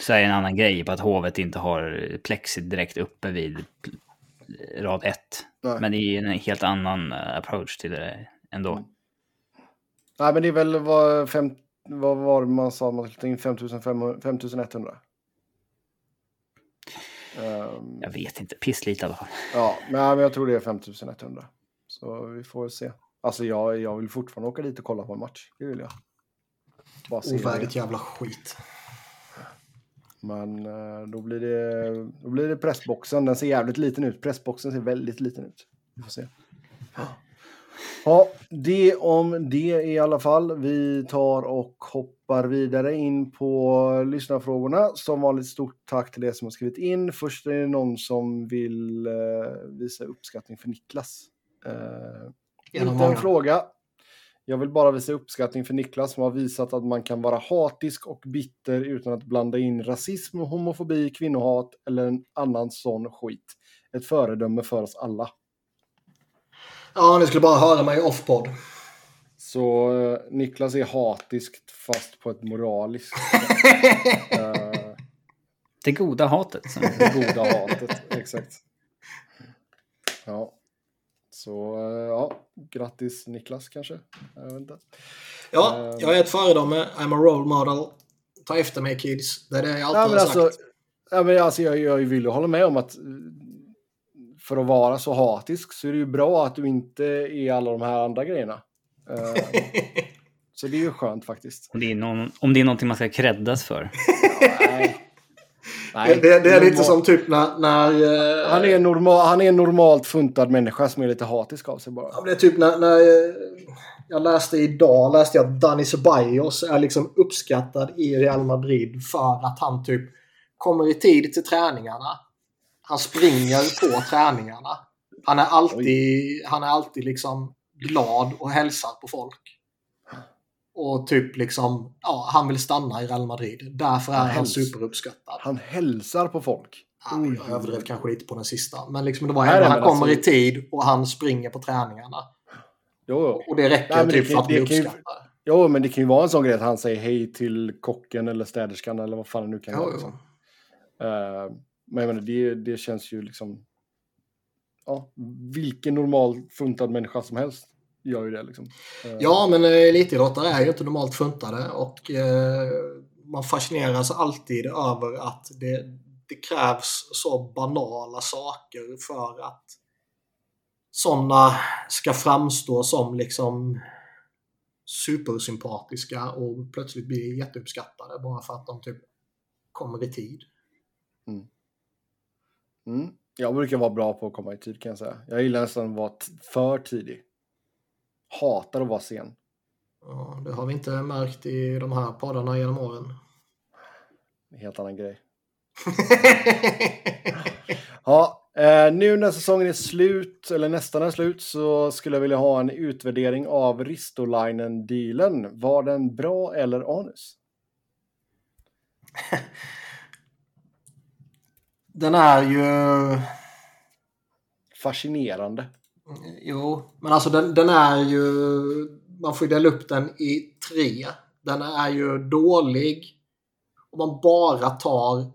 Så är en annan grej på att hovet inte har plexit direkt uppe vid rad 1. Nej. Men det är en helt annan eh, approach till det ändå. Mm. Nej, men det är väl vad, fem, vad var det man sa, man skulle ta in 5500 5100. Um, Jag vet inte, pisslite i alla fall. ja, men, ja, men jag tror det är 5100. Så vi får se. Alltså jag, jag vill fortfarande åka dit och kolla på en match. Det vill jag. Bara ovärdigt jävla skit. Men eh, då blir, det, då blir det pressboxen. Den ser jävligt liten ut. Pressboxen ser väldigt liten ut. Vi får se. Ja, det om det i alla fall. Vi tar och hoppar vidare in på lyssnarfrågorna. Som vanligt stort tack till er som har skrivit in. Först är det någon som vill eh, visa uppskattning för Niklas. Eh, En inte en många. fråga. Jag vill bara visa uppskattning för Niklas som har visat att man kan vara hatisk och bitter utan att blanda in rasism, homofobi, kvinnohat eller en annan sån skit. Ett föredöme för oss alla. Ja, ni skulle bara höra mig off-podd. Så eh, Niklas är hatiskt fast på ett moraliskt sätt. Eh, Det goda hatet. Så. det goda hatet, exakt. Ja. Så eh, ja, grattis Niklas kanske. Jag vet inte. Ja, Ehm. jag är ett föredöme. I'm a role model. Ta efter mig kids. Det är det jag alltid Ja, men har alltså, sagt. ja, men alltså, jag, jag vill ju hålla med om att eh, för att vara så hatisk så är det ju bra att du inte är alla de här andra grejerna. Eh, så det är ju skönt faktiskt. Om det är, någon, om det är någonting man ska creddas för. Nej. det, det, det är lite som typ när... när eh, Han är, en normal, han är en normalt funtad människa som är lite hatisk av sig bara. Ja, det är typ när, när eh, jag läste idag läste jag att Dani Ceballos är liksom uppskattad i Real Madrid för att han typ kommer i tid till träningarna. Han springer på träningarna. Han är alltid, han är alltid liksom glad och hälsar på folk. Och typ liksom, ja, han vill stanna i Real Madrid. Därför är Han han superuppskattad. Han hälsar på folk. Ja, jag överdrev kanske lite på den sista. Men liksom det var ändå, han kommer alltså- i tid och han springer på träningarna. Jo, jo. Och det räcker Nej, det typ kan- för att bli det uppskattad. jo, men det kan ju vara en sån grej att han säger hej till kocken eller städerskan eller vad fan det nu kan Jo, vara. Liksom. Eh, men jag menar, det, det känns ju liksom... Ja, vilken normal funtad människa som helst gör ju det liksom. Eh, Ja, men eh, elitidrottare är ju inte normalt funtade och eh, man fascineras alltid över att det, det krävs så banala saker för att sådana ska framstå som liksom supersympatiska och plötsligt bli jätteuppskattade bara för att de typ kommer i tid. Mm. Jag brukar vara bra på att komma i tid kan jag säga. Jag gillar nästan att vara för tidig. Hatar att vara sen. Ja, det har vi inte märkt i de här poddarna genom åren. En helt annan grej. Ja, eh, nu när säsongen är slut, eller nästan är slut, så skulle jag vilja ha en utvärdering av Ristolainen-dealen. Var den bra eller anus? Den är ju... Fascinerande. Jo, men alltså den, den är ju... Man får ju dela upp den i tre. Den är ju dålig om man bara tar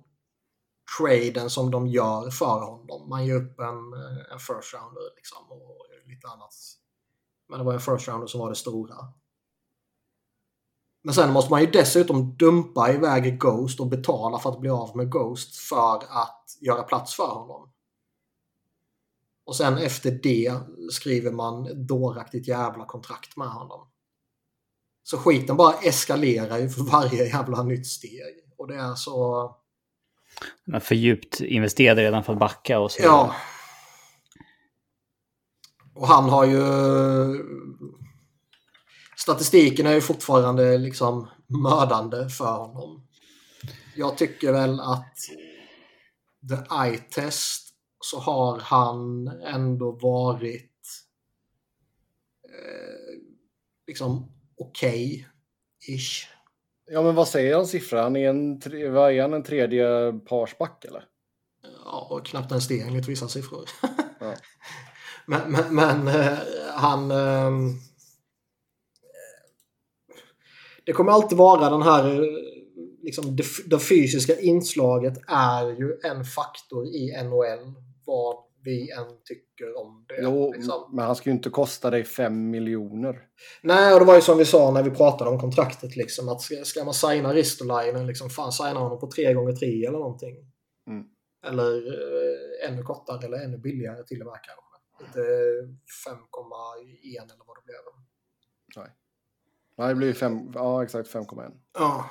traden som de gör för honom. Man ger upp en, en first rounder liksom och lite annat. Men det var en first rounder som var det stora. Men sen måste man ju dessutom dumpa iväg Ghost och betala för att bli av med Ghost för att göra plats för honom. Och sen efter det skriver man dåraktigt jävla kontrakt med honom. Så skiten bara eskalerar ju för varje jävla nytt steg. Och det är så... Är för djupt investerade redan för att backa och så. Ja. Och han har ju... Statistiken är ju fortfarande liksom mördande för honom. Jag tycker väl att the eye test så har han ändå varit eh, liksom okej-ish. Ja, men vad säger han siffra? Han är en, tre, vad är han, en tredje parsback eller? Ja, och knappt ens det enligt vissa siffror. Ja. men men, men eh, han... ehm, det kommer alltid vara den här... eh, Liksom, det, det fysiska inslaget är ju en faktor i NHL. Vad vi än tycker om det. Jo, liksom. men han ska ju inte kosta dig fem miljoner. Nej, och det var ju som vi sa när vi pratade om kontraktet. Liksom, att ska, ska man signa Ristolainen, liksom, fan signa honom på 3 gånger 3 eller någonting. Mm. Eller eh, ännu kortare eller ännu billigare till och med kanske. Inte 5,1 eller vad det blev. Nej, det blir fem, ja exakt 5,1. Ja,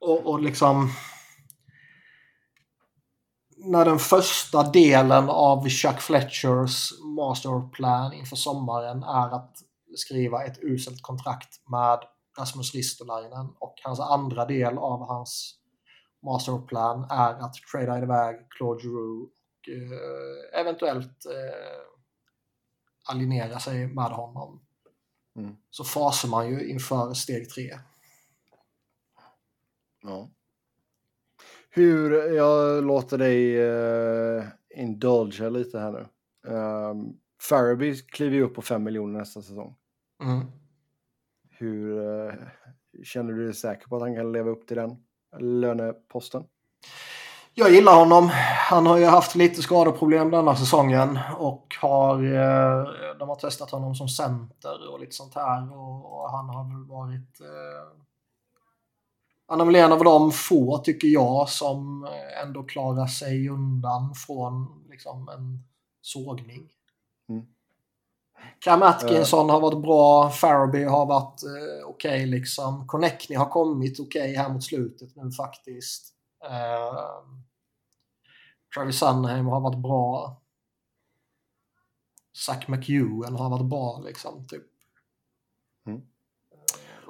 och, och liksom... När den första delen av Chuck Fletchers masterplan inför sommaren är att skriva ett uselt kontrakt med Rasmus Ristolainen och hans andra del av hans masterplan är att trada iväg Claude Giroux och eh, eventuellt eh, alienera sig med honom. Mm. Så fasar man ju inför steg tre. Ja. Hur, jag låter dig uh, indulga lite här nu. Um, Farabee kliver ju upp på 5 miljoner nästa säsong. Mm. Hur eh, känner du dig säker på att han kan leva upp till den löneposten? Jag gillar honom. Han har ju haft lite skadeproblem denna säsongen och har, eh, de har testat honom som center och lite sånt här och, han har väl varit eh, han är väl en av de få, tycker jag, som ändå klarar sig undan från liksom, en sågning. Mm. Cam Atkinson har varit bra, Faraby har varit eh, okej okay, liksom. Connectney har kommit okej okay här mot slutet nu faktiskt. Eh, Travis Sunheim har varit bra. Zach McEwen har varit bra liksom. Typ. Mm.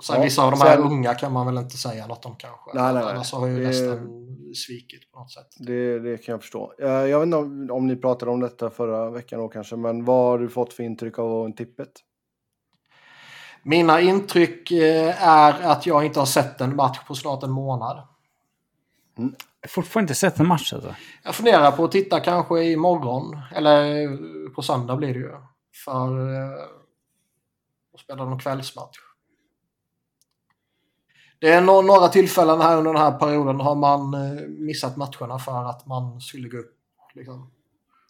Sen ja, vissa av de här sen... unga kan man väl inte säga något om kanske. Nej, nej, Annars har ju det... svikit på något sätt. Det, det kan jag förstå. Jag vet inte om, om ni pratade om detta förra veckan då kanske, men vad har du fått för intryck av tippet? Mina intryck eh, är att jag inte har sett en match på snart en månad. Jag har fortfarande inte sett en match alltså? Jag funderar på att titta kanske imorgon. Eller på söndag blir det ju. För eh, att spela någon kvällsmatch. Det är några tillfällen här under den här perioden har man eh, missat matcherna för att man skulle gå upp liksom,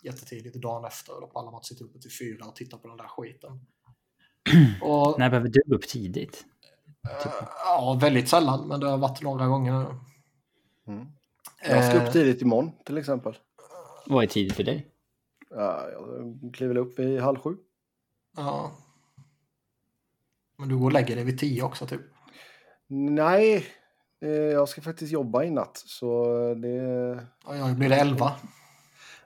jättetidigt dagen efter. Då pallar man att sitta uppe till fyra och titta på den där skiten. Och, När behöver du upp tidigt? Typ. Ja, väldigt sällan, men det har varit några gånger nu. Mm. Jag ska upp eh. tidigt imorgon till exempel. Vad är tidigt för dig? Ja, jag kliver upp vid halv sju. Ja. Men du går och lägger dig vid tio också typ? Nej, eh, jag ska faktiskt jobba i natt. Så det... Ja, ja, blir det elva?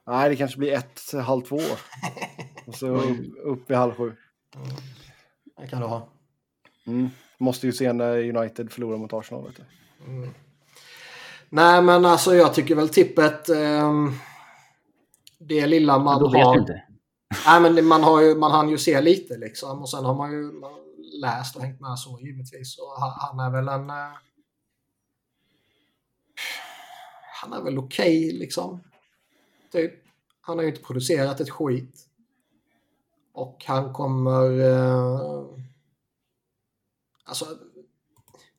Nej, det kanske blir ett, halv två. Och så upp, i halv sju. Mm. Det kan du ha. Mm. Måste ju se när United förlorar mot Arsenal. Vet du. Mm. Nej, men alltså jag tycker väl tippet... Eh, det lilla man har... Vet inte. Nej, men man, har ju, man hann ju se lite liksom. Och sen har man ju läst och hängt med så givetvis. Och han, han är väl en... Eh, han är väl okej okay, liksom. Typ. Han har ju inte producerat ett skit. Och han kommer... Eh, alltså,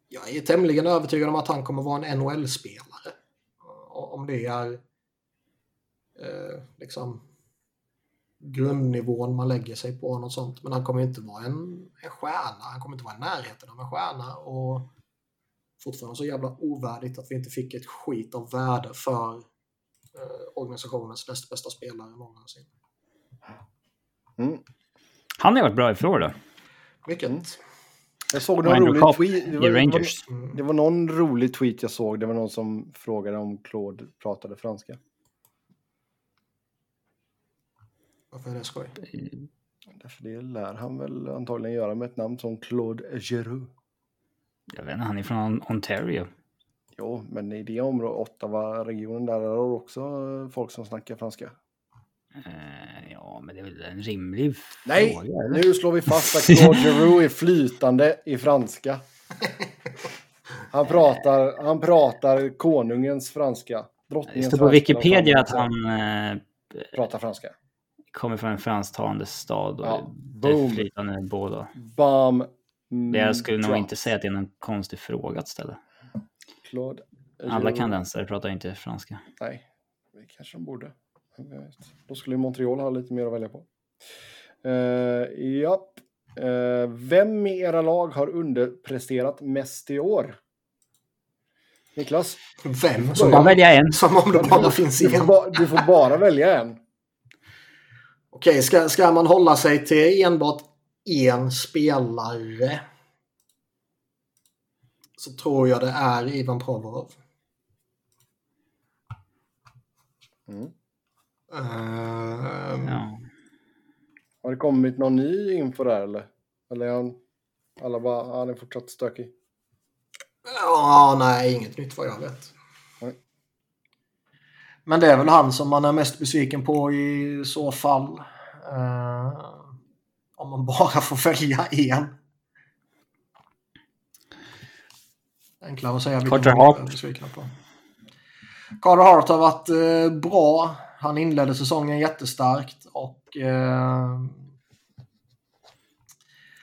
jag är tämligen övertygad om att han kommer vara en NHL-spelare. Om det är eh, liksom grundnivån man lägger sig på. Något sånt. Men han kommer inte vara en, en stjärna. Han kommer inte vara i närheten av en stjärna. Och fortfarande så jävla ovärdigt att vi inte fick ett skit av värde för eh, organisationens näst bästa spelare någonsin. Mm. Han har varit bra i Florida. Mycket. Mm. Jag såg någon rolig tweet. Det var, det, var, det var någon rolig tweet jag såg. Det var någon som frågade om Claude pratade franska. Varför är det skoj? Därför det lär han väl antagligen göra med ett namn som Claude Giroux. Jag vet inte, han är från Ontario. Jo, men i det området, Ottawa-regionen, där är det också folk som snackar franska. Uh, ja, men det är väl en rimlig Nej, fråga? Nej, nu slår vi fast att Claude Giroux är flytande i franska. Han pratar, han pratar konungens franska. Det står på Wikipedia att han... Uh, pratar franska kommer från en fransktalande stad och ja, är flytande båda. Bam. Jag skulle nog inte säga att det är någon konstig fråga att ställa. Claude. Alla kanadensare pratar inte franska. Nej, det kanske de borde. Då skulle Montreal ha lite mer att välja på. Uh, japp. Uh, vem i era lag har underpresterat mest i år? Niklas? Vem? Som man välja en. Som om det bara finns en. Du får, du får bara välja en. Okej, ska, ska man hålla sig till enbart en spelare så tror jag det är Ivan Provorov. Mm. Um, ja. Har det kommit någon ny info där eller? Eller är han, alla bara, han är fortsatt stökig? Ja, nej, inget nytt vad jag vet. Men det är väl han som man är mest besviken på i så fall. Uh, om man bara får välja en. Enklare att säga vilken man är besviken på. Carter Hart har varit uh, bra. Han inledde säsongen jättestarkt och uh,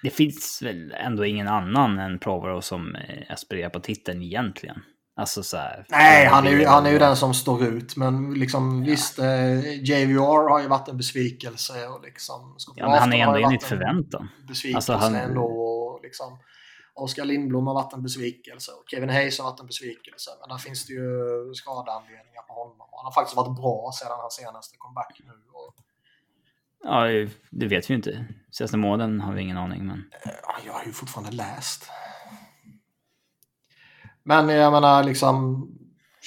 det finns väl ändå ingen annan än Provorov som aspirerar på titeln egentligen. Alltså så här. Nej, han är, ju, han är ju den som står ut. Men liksom ja. visst, eh, JVR har ju varit en besvikelse. Och liksom, ja, men han är ändå enligt förväntan. Besvikelse alltså, han... ändå. Och liksom, Oskar Lindblom har varit en besvikelse och Kevin Hayes har varit en besvikelse. Men där finns det ju skadeanledningar på honom. Han har faktiskt varit bra sedan hans senaste comeback nu. Och... Ja, det vet vi ju inte. Senaste månaden har vi ingen aning. Men... Jag har ju fortfarande läst. Men jag menar liksom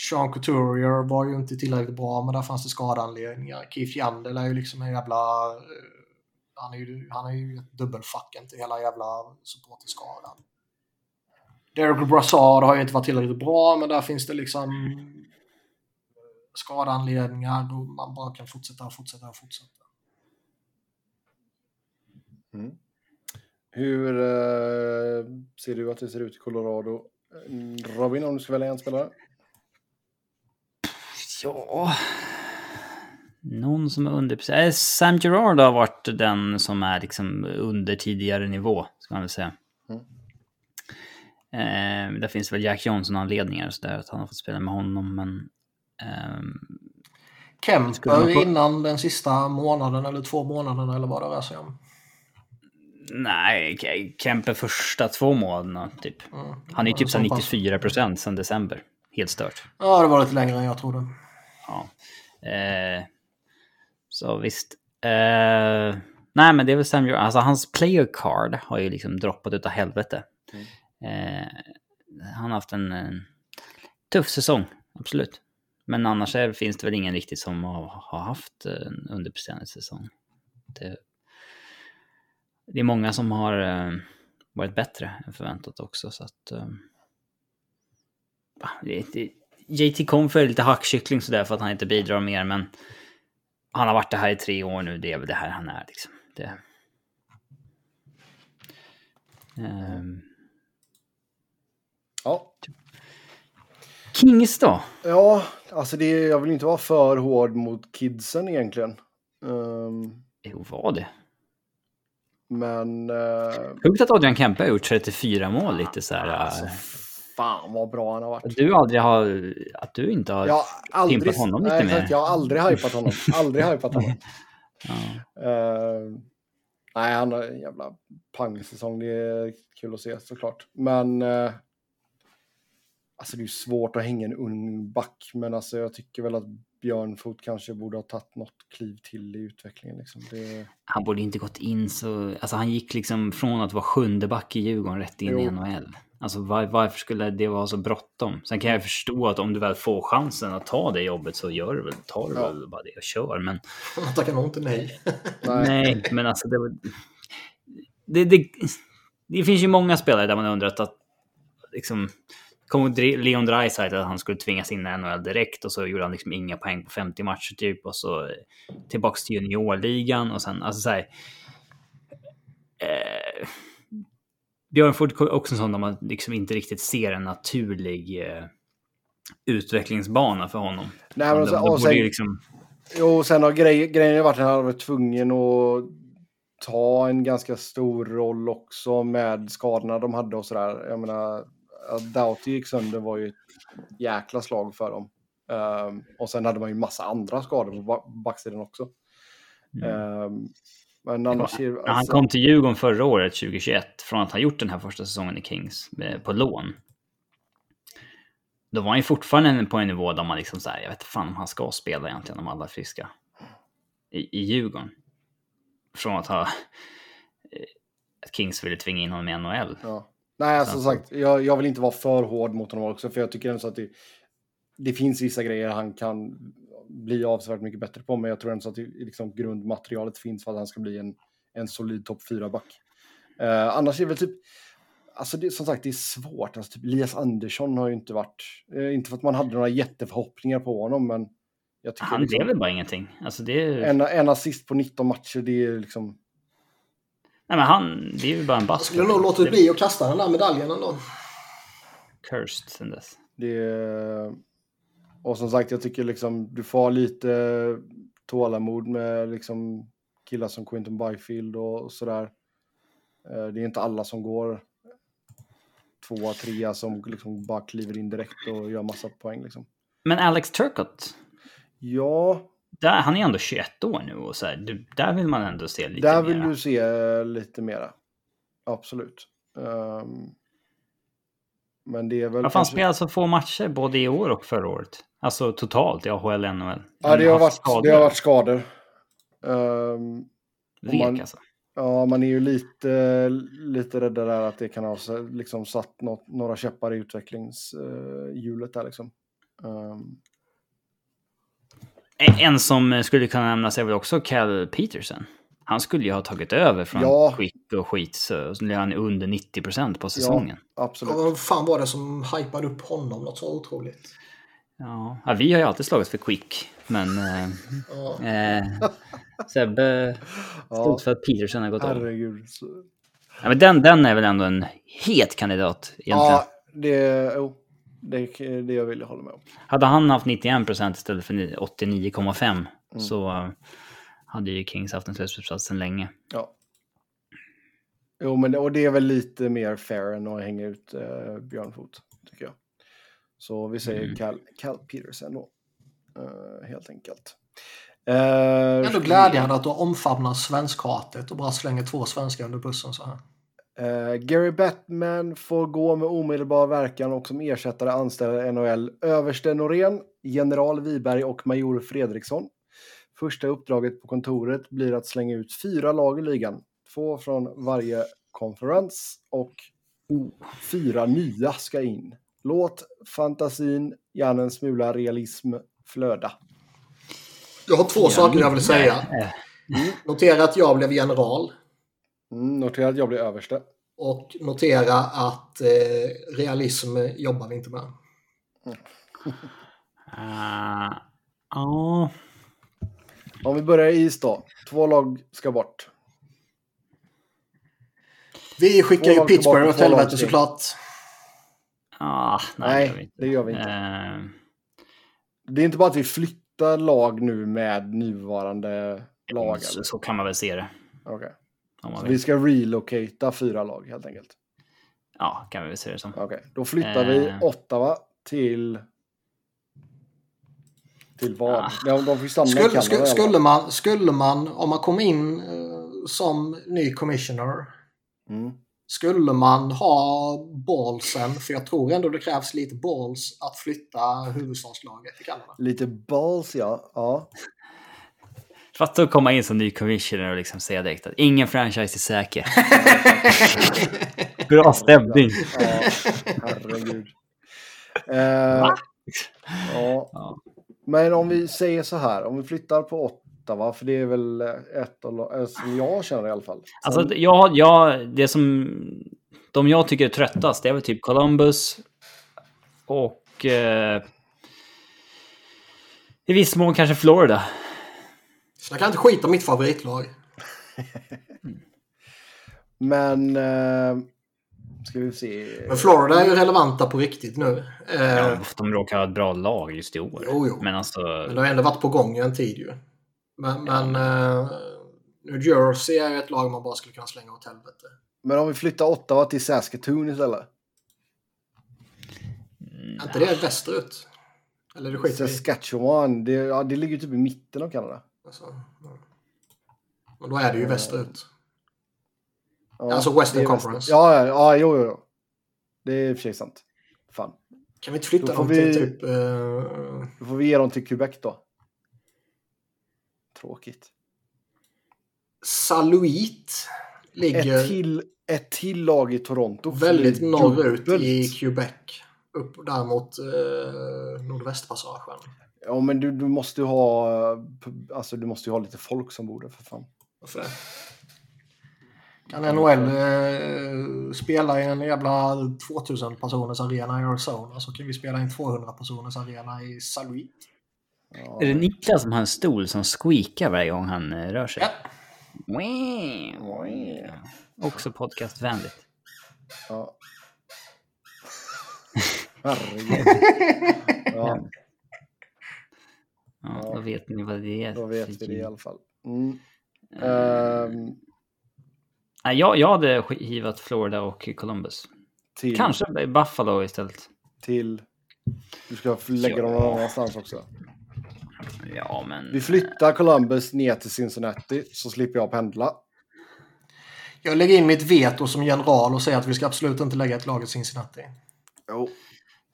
Sean Couturier var ju inte tillräckligt bra men där fanns det skadeanledningar. Keith Yandel är ju liksom en jävla... Eh, han är ju, han är ju ett dubbelfacken till hela jävla supporterskadan. Derek Brassard har ju inte varit tillräckligt bra men där finns det liksom skadeanledningar då man bara kan fortsätta och fortsätta och fortsätta. Mm. Hur uh, ser du att det ser ut i Colorado? Robin, om du ska välja en spelare? Ja... Någon som är under... Äh, Sam Gerard har varit den som är liksom under tidigare nivå, ska man väl säga. Eh, där finns väl Jack Johnson-anledningar, så där att han har fått spela med honom, men... Eh, Kemper innan den sista månaden eller två månaderna eller vad det rör sig om? Nej, Kemper första två månaderna typ. Mm. Han är typ så 94 procent sedan december. Helt stört. Ja, det var lite längre än jag trodde. Ja. Eh, så visst. Eh, nej, men det är väl Sam Alltså hans player card har ju liksom droppat utav helvete. Eh, han har haft en, en, tuff säsong, absolut. Men annars är, finns det väl ingen riktigt som har, har haft en underpresterande säsong. Det, det är många som har eh, varit bättre än förväntat också. Så att, eh, det, det, JT kom är lite hackkyckling sådär för att han inte bidrar mer, men han har varit det här i tre år nu, det är väl det här han är liksom. Det, um, ja. Kings då? Ja, alltså det, jag vill inte vara för hård mot kidsen egentligen. Um, jo, var det. Men... Uh... Sjukt att Adrian Kempe har gjort 34 mål lite så här. Alltså, uh... fan vad bra han har varit. Du aldrig har... Att du inte har jag aldrig, pimpat honom lite nej, mer. Jag har aldrig hypat honom. aldrig hypat honom. ja. uh, nej, han har en jävla pangsäsong. Det är kul att se såklart. Men... Uh, alltså det är svårt att hänga en ung back. Men alltså jag tycker väl att Björnfot kanske borde ha tagit något kliv till i utvecklingen. Liksom. Det... Han borde inte gått in så... Alltså han gick liksom från att vara sjunde back i Djurgården rätt in jo. i NHL. Alltså var, varför skulle det vara så bråttom? Sen kan jag förstå att om du väl får chansen att ta det jobbet så gör du väl, tar du ja. väl bara det och kör. Men... Man tackar nog inte nej. nej, men alltså det, var... det, det, det finns ju många spelare där man undrat att liksom kom Leon Draisaitl att han skulle tvingas in i NHL direkt och så gjorde han liksom inga poäng på 50 matcher typ och så eh, tillbaks till juniorligan och sen alltså så här. Eh, Björn Ford också en sån där man liksom inte riktigt ser en naturlig eh, utvecklingsbana för honom. Nej, men alltså, och sen, liksom... Jo, sen har grej, grejen varit att han har varit tvungen att ta en ganska stor roll också med skadorna de hade och sådär. Jag menar, att Doughty gick sönder var ju ett jäkla slag för dem. Um, och sen hade man ju massa andra skador på backsidan också. Mm. Um, men annars... Alltså... Han kom till Djurgården förra året, 2021, från att ha gjort den här första säsongen i Kings eh, på lån. Då var han ju fortfarande på en nivå där man liksom såhär, jag vet inte fan om han ska spela egentligen om alla är friska. I, i Djurgården. Från att ha... Eh, att Kings ville tvinga in honom i NHL. Ja. Nej, som sagt, jag, jag, vill inte vara för hård mot honom också, för jag tycker ändå så att det, det finns vissa grejer han kan bli avsevärt mycket bättre på, men jag tror ändå så att det, liksom, grundmaterialet finns för att han ska bli en, en solid topp 4-back. Uh, annars är det väl typ, alltså det, som sagt, det är svårt. Alltså, typ, Elias Andersson har ju inte varit, uh, inte för att man hade några jätteförhoppningar på honom, men han liksom, blev väl bara ingenting. Alltså det är... en, en assist på 19 matcher, det är liksom Nej men han, det är ju bara en bask. Jag skulle nog låta bli att kasta den där medaljen ändå. Cursed sen dess. Det Och som sagt, jag tycker liksom du får lite tålamod med liksom killar som Quentin Byfield och sådär. Eh, det är inte alla som går tvåa, trea som liksom bara kliver in direkt och gör massa poäng. Liksom. Men Alex Turcott, Ja, där, han är ändå 21 år nu och så här, där vill man ändå se lite där vill mera. du se lite mera. Absolut. Ehm, men det är väl... Han spelat så få matcher både i år och förra året? Alltså totalt i AHL, NHL. Ja, det har, varit, det har varit skador. Ehm, Vek man- alltså. Ja, man är ju lite, lite rädd där att det kan ha liksom satt något, några käppar i utvecklingshjulet där liksom. Ehm, En- som skulle kunna nämnas är väl också Cal Peterson. Han skulle ju ha tagit över från Ja. Quick och skit, så så är han under 90 procent på säsongen. absolut. Och vad fan var det som hypade upp honom något så otroligt? Ja. Ja, vi har ju alltid slagit för Quick, men eh, Ja. eh, Sebbe Ja, stod för att Peterson har gått herregud. Ja, men den, den är väl ändå en het kandidat egentligen. Ja, det, jo, det, det jag vill hålla med om. Hade han haft 91 procent istället för 89,5 Mm. så eh, hade ju Kings haft en slutspelsplats sedan länge. Ja. Jo, men det, och det är väl lite mer fair än att hänga ut eh, Björn Foot, tycker jag. Så vi säger Mm. Cal, Cal Peterson då. Eh, helt enkelt. Eh, Ändå glädjande att du omfamnar svenskhatet och bara slänger två svenskar under bussen så här. Eh, Gary Batman får gå med omedelbar verkan och som ersättare anställer NHL överste Norén, general Wiberg och major Fredriksson. Första uppdraget på kontoret blir att slänga ut fyra lag i ligan. Två från varje konferens och fyra nya ska in. Låt fantasin, gärna en smula realism, flöda. Jag har två saker jag vill säga. Eh, Notera att jag blev general. Mm, notera att jag blir överste. Och notera att eh, realism jobbar vi inte med. eh, Ja, Om vi börjar i is då. Två lag ska bort. Vi skickar Två ju Pittsburgh åt helvete såklart. ah, nej, Nej, det gör vi inte. det gör vi inte. Eh, Det är inte bara att vi flyttar lag nu med nuvarande lag. så, så kan man väl se det. Okej. Vi ska relocata fyra lag helt enkelt. Ja, kan vi väl se det som. Okej, då flyttar vi Eh. Ottawa till... Till vad? Ah. De får ju stanna i Skulle, Kanada. skulle, i fall. skulle, man, skulle man, om man kom in eh, som ny commissioner, Mm. skulle man ha ballsen, för jag tror ändå det krävs lite balls, att flytta huvudstadslaget till Kanada. Lite balls ja. ja. Fatta att komma in som ny commissioner och liksom säga direkt att ingen franchise är säker. Bra stämning. Ja, herregud. Eh, ja. Ja. Men om vi säger så här, om vi flyttar på Ottawa, för det är väl ett av eh, som jag känner i alla fall. Sen- Alltså, jag, jag, det som... De jag tycker är tröttast, det är väl typ Columbus och... Eh, I viss mån kanske Florida. Så jag kan inte skita mitt favoritlag. Men... Eh, ska vi se. Men Florida är ju relevanta på riktigt nu. Eh, Ja, de råkar ha ett bra lag just i år. Jo, jo. Men alltså... Men det har ändå varit på gång en tid ju. Men, men eh, New Jersey är ju ett lag man bara skulle kunna slänga åt helvete. Men om vi flyttar Ottawa till Saskatoon istället. Är inte det västerut? Eller det skiter. Saskatchewan, det, ja, det ligger typ i mitten av Kanada. Alltså. Men då är det ju västerut. Ja, Alltså Western Conference. Ja, ja, jo, jo, jo. Det är i och för sig sant. Fan. Kan vi inte flytta dem till vi- typ... eh, Då får vi ge dem till Quebec då. Tråkigt. Saluit ligger Ett till, ett till lag i Toronto. väldigt norrut i Quebec. Upp där mot eh, Nordvästpassagen. Ja, men du, du måste ju ha... Alltså, du måste ju ha lite folk som bor där för fan. Varför det? Kan NHL eh, spela i en jävla 2000 personers arena i Arizona så kan vi spela i en 200 personers arena i Saluit. Ja, Är det Niklas som har en stol som squeakar varje gång han eh, rör sig? Ja. Också podcastvänligt. ja. Herregud. Ja, Ja, Ja. Då vet ni vad det är. då vet vi det i ljud. alla fall. Mm. Nej, jag, jag hade hivat Florida och Columbus. Till, Kanske Buffalo istället. Till... Du ska lägga dem någon annanstans också. Ja, men... Vi flyttar Columbus ner till Cincinnati så slipper jag pendla. Jag lägger in mitt veto som general och säger att vi ska absolut inte lägga ett lag i Cincinnati. Jo.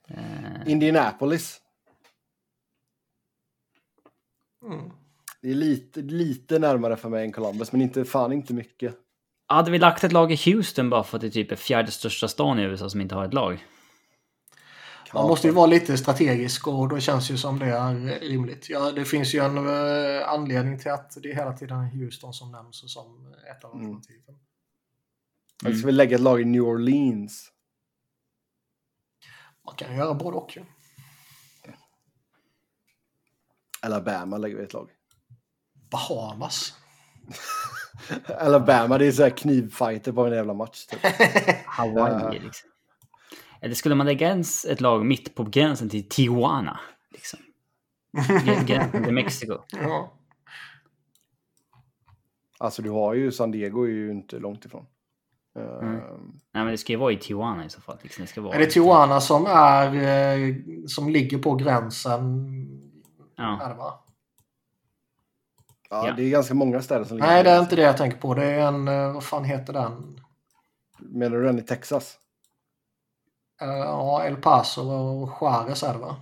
eh, Indianapolis. Mm. Det är lite, lite närmare för mig än Columbus, men inte, fan inte mycket. Hade vi lagt ett lag i Houston bara för att det typ är fjärde största stan i USA som inte har ett lag? Man måste ju vara lite strategisk och då känns det ju som det är rimligt. Ja, det finns ju en eh, anledning till att det är hela tiden Houston som nämns som ett av Mm. alternativen. Eller ska vi lägga ett lag i New Orleans? Man kan ju göra både och ju. Alabama lägger vi ett lag. Bahamas. Alabama, det är så här knivfighter på en jävla match. Typ. Hawaii liksom. Eller skulle man lägga ens ett lag mitt på gränsen till Tijuana? Liksom. Gr- Gränsen till Mexiko. Ja. Alltså du har ju San Diego är ju inte långt ifrån. Mm. Ehm, Nej, men det ska ju vara i Tijuana i så fall. Liksom. Det ska vara Är det Tijuana som är eh, som ligger på gränsen? Ja. Är det va? ja, Ja. det är ganska många städer som ligger Nej, det är inte det jag tänker på. Det är en, eh, vad fan heter den? Menar du den i Texas? Eh, Ja, El Paso och Juarez är det va?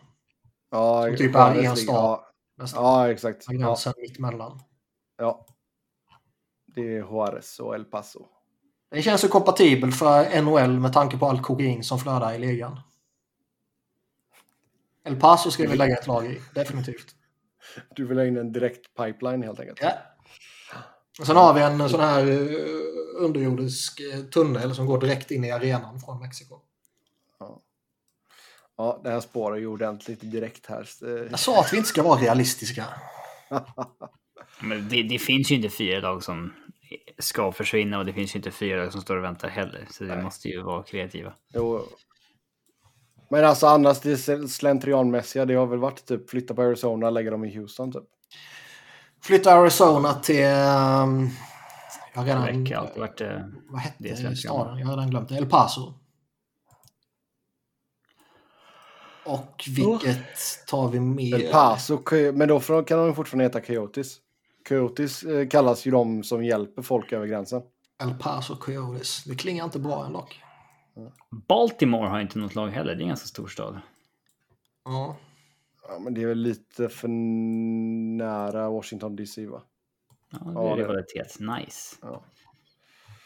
Ja, Som typ är en stad. Ja, ja exakt. Ja, Gränsen mitt emellan. ja. Det är Juarez och El Paso. Det känns ju kompatibelt för NHL med tanke på allt kokain som flödar i ligan. El Paso ska vi lägga ett lag i, definitivt. Du vill ha in en direkt pipeline helt enkelt? Ja. Och sen har vi en sån här eh, underjordisk eh, tunnel som går direkt in i arenan från Mexiko. Ja, det här spårar ju ordentligt direkt här. Eh, Jag sa att vi inte ska vara realistiska. Men det, det finns ju inte fyra lag som ska försvinna och det finns ju inte fyra lag som står och väntar heller. Så det måste ju vara kreativa. Jo. Men alltså annars det slentrianmässiga, det har väl varit typ flytta på Arizona, lägga dem i Houston typ. Flytta Arizona till... ehm, jag har redan... Det har alltid varit... eh, Vad hette staden? Jag har redan glömt det. El Paso. Och vilket tar vi med? El Paso, men då kan de fortfarande heta Coyotes. Coyotes eh, kallas ju de som hjälper folk över gränsen. El Paso Coyotes. Det klingar inte bra än dock. Baltimore har inte något lag heller. Det är en ganska stor stad. Ja. Ja, men det är väl lite för nära Washington DC va? Ja, det Ja, är det- rivalitet. Nice.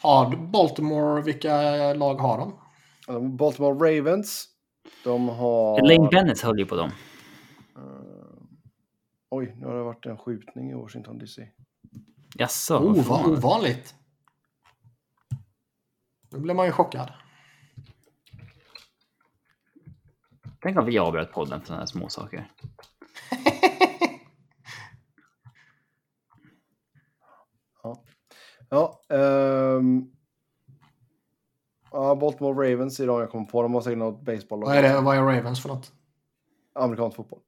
Har Baltimore, vilka lag har de? Ja, Baltimore Ravens. De har... Lane Bennett höll ju på dem. Eh, oj, nu har det varit en skjutning i Washington DC. Jaså? Oh, vad ovanligt. Nu blir man ju chockad. Tänk om vi avbröt podden för sådana här små saker. Ja, ehm, ja, Baltimore Ravens de jag kommer på. De har säkert något baseball Vad är, det, vad är Ravens för något? Amerikansk fotboll.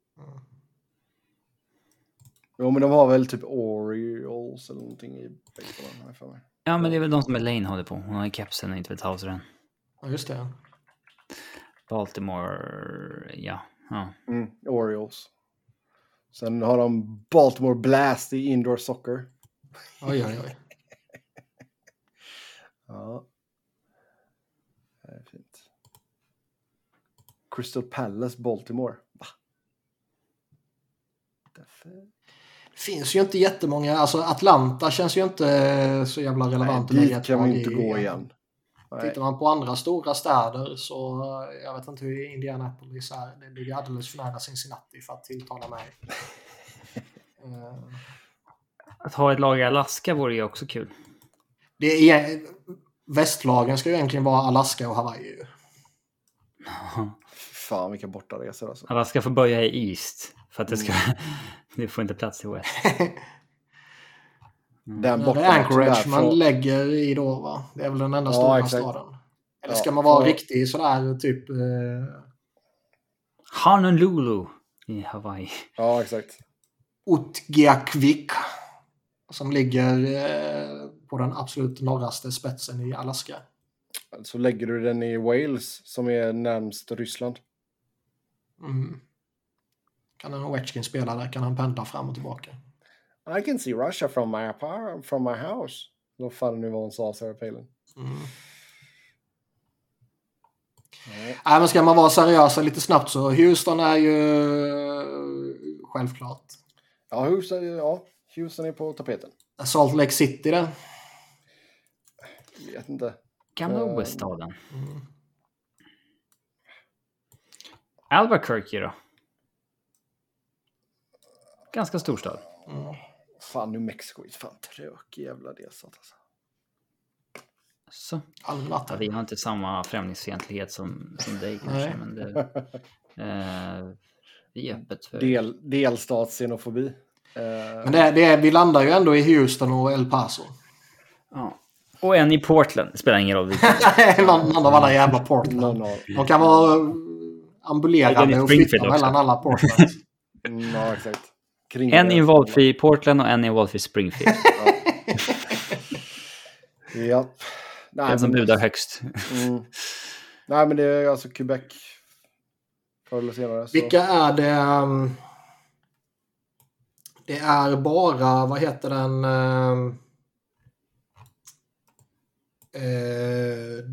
Jo, men de har väl typ Orioles eller någonting i baseballen. jag för mig. Ja, men det är väl de som Elaine håller på. Hon har ju kepsen och inte vet hausaren. Ja, just det. Baltimore, ja. ja. Mm, Orioles. Sen har de Baltimore Blast i indoor soccer. Oj, oj, oj. Ja. Det är fint. Crystal Palace Baltimore. Va? Därför... Det finns ju inte jättemånga. Alltså Atlanta känns ju inte så jävla relevant. Nej, dit kan vi inte gå igen. Nej. Tittar man på andra stora städer så eh, jag vet inte hur Indianapolis är. Det ligger alldeles för nära Cincinnati för att tilltala mig. Eh, Att ha ett lag i Alaska vore ju också kul. det är, västlagen ska ju egentligen vara Alaska och Hawaii. Fan vilka bortaresor alltså. Alaska får börja i East. För att det ska... Mm. det får inte plats i West. Den Det är Anchorage man från- lägger i då va? Det är väl den enda Ja, stora exakt. staden. Eller Ja, ska man vara för- riktig sådär typ eh, Honolulu i Hawaii. Ja, exakt. Utqiagvik. Som ligger eh, på den absolut norraste spetsen i Alaska. Så lägger du den i Wales som är närmst Ryssland. Mm. Kan en Ovechkin spela där? Kan han pendla fram och tillbaka? I can see Russia from my, apar- from my house. Vad fan nu var hon sa, Sarah Palin. Mm. Nej. Nej, men ska man vara seriös lite snabbt så Houston är ju självklart. Ja, Houston, ja, Houston är på tapeten. Salt Lake City där. Vet inte. Gamla Eh, OS-staden. Mm. Albuquerque då? Ganska stor stad. Mm. Fan, New Mexico är fan tråkig jävla delstat alltså. Så. Allnatt. Ja, vi har inte samma främlingsfientlighet som, som dig kanske, men det, eh, vi är öppet för... Del, delstatsxenofobi. Eh, Men det, är- det vi landar ju ändå i Houston och El Paso. Ja. Och en i Portland, det spelar ingen roll någon, någon av alla jävla Portland. De kan vara ambulerande och flytta mellan alla Portlands. mm, ja, exakt. Kring En i en valfri Portland och en i en valfri Springfield. Ja. Nej, Den som budar högst. Mm. Nej, men det är alltså Quebec. Förr eller senare. Så. Vilka är det? um, Det är bara, vad heter den? um, Eh,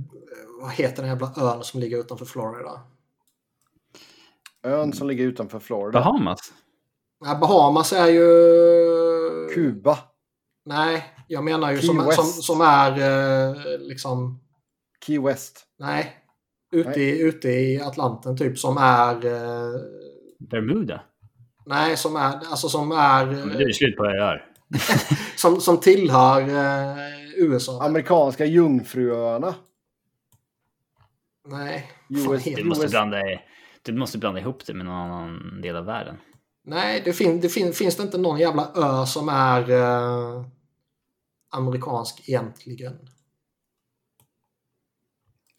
vad heter den jävla ön som ligger utanför Florida? Ön som ligger utanför Florida. Bahamas. Nej, Bahamas är ju... Kuba. Nej, jag menar ju Key som, som, som är eh, liksom... Key West. Nej. Ute, Nej. I, ute i Atlanten typ som är... Eh, Bermuda. nej, som är... Alltså som är... Men det är slut på öar. Som, som tillhör eh, USA. Amerikanska Jungfruöarna. nej. US Fan, Du måste, blanda, du måste blanda ihop det med någon annan del av världen. Nej, det, fin, det fin, finns det inte någon jävla ö som är eh, amerikansk egentligen.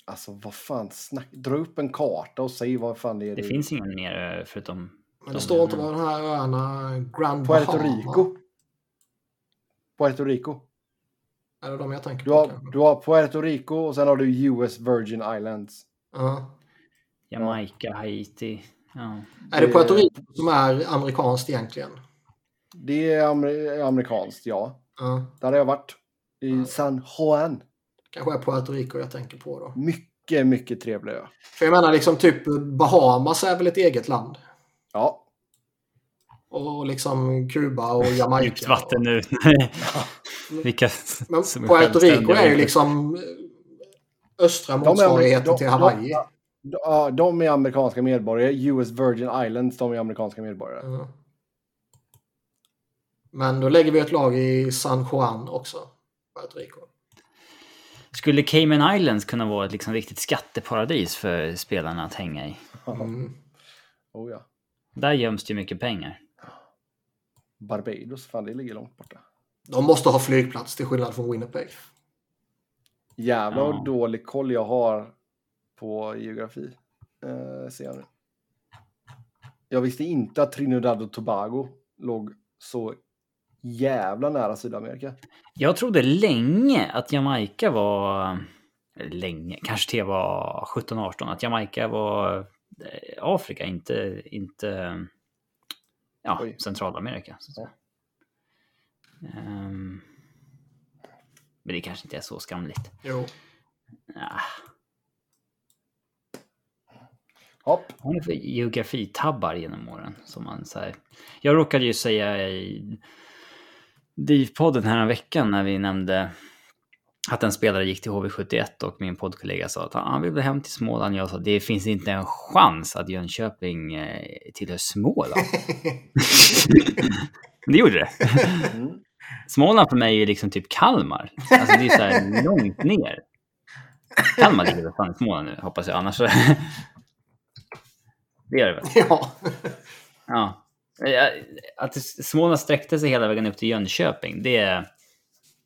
Alltså vad fan, snack... dra upp en karta och säg vad fan det är. Det du- finns ingen mer ö förutom... Men det de- står inte vad den här öarna... Grand Puerto Bahama. Rico. Puerto Rico. Är det de jag tänker Du på? har, kanske? du har Puerto Rico och sen har du US Virgin Islands. Ja. Jamaica, Haiti. Ja. Är det Det- Puerto Rico som är amerikanskt egentligen? Det är amer- amerikanskt, ja. Ja. Där har jag varit. I San Juan. Kanske är Puerto Rico jag tänker på då. Mycket, mycket trevlig ö. För jag menar liksom typ Bahamas är väl ett eget land? Ja, Och liksom Kuba och Djupt Jamaica. vatten nu. Vilka Men Puerto Rico är ju liksom östra motsvarigheten till Hawaii. de, ja, de är amerikanska medborgare. US Virgin Islands, de är amerikanska medborgare. Ja. Men då lägger vi ett lag i San Juan också. Puerto Rico. Skulle Cayman Islands kunna vara ett liksom riktigt skatteparadis för spelarna att hänga i? Mm. Oh ja. Där göms det ju mycket pengar. Barbados, fan det ligger långt borta. De måste ha flygplats till skillnad från Winnipeg. Jävlar Ja. dålig koll jag har på geografi. Eh, ser jag nu. Jag visste inte att Trinidad och Tobago låg så jävla nära Sydamerika. Jag trodde länge att Jamaica var... Länge, kanske det var 17-18. Att Jamaica var eh, Afrika, inte, inte ja, Oj. Centralamerika. Så att säga. Ehm, men det kanske inte är så skamligt. Jo. Ah, Hopp. har ni för geografitabbar genom åren? Som man, så här, jag råkade ju säga i DIV-podden här en veckan när vi nämnde att en spelare gick till HV71 och min poddkollega sa att han ville hem till Småland. Jag sa det finns inte en chans att Jönköping eh, tillhör Småland. det gjorde det. Mm. Småland för mig är liksom typ Kalmar. Alltså det är så här långt ner. Kalmar ligger väl fan i Småland nu hoppas jag, annars. Det gör det väl? Ja. Ja. Eh, Att det- Småland sträckte sig hela vägen upp till Jönköping, det,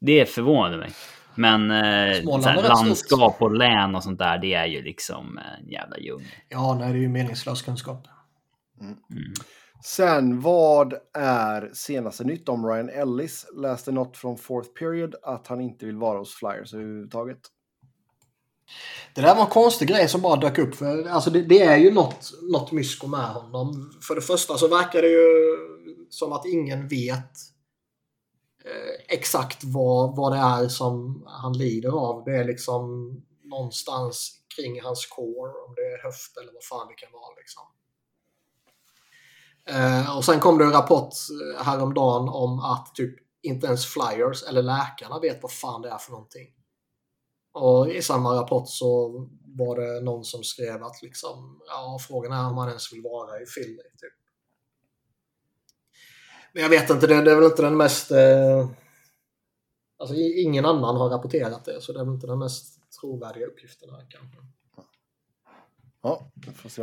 det förvånade mig. Men eh, landskap och län och sånt där, det är ju liksom en jävla djungel. ja, nej det är ju meningslös kunskap. Mm. Sen vad är senaste nytt om Ryan Ellis? Läste något från fourth period att han inte vill vara hos Flyers överhuvudtaget. Det där var en konstig grej som bara dök upp. För, alltså det, det är ju något, något mysko med honom. För det första så verkar det ju som att ingen vet eh, exakt vad, vad det är som han lider av. Det är liksom någonstans kring hans core, om det är höft eller vad fan det kan vara. Liksom. Eh, och sen kom det en rapport eh, häromdagen om att typ inte ens flyers eller läkarna vet vad fan det är för någonting. Och i samma rapport så var det någon som skrev att liksom, ja, frågan är om man ens vill vara i Philly. Typ. Men jag vet inte, det, det är väl inte den mest... Eh, alltså ingen annan har rapporterat det, så det är väl inte den mest trovärdiga uppgiften här kanske. Ja,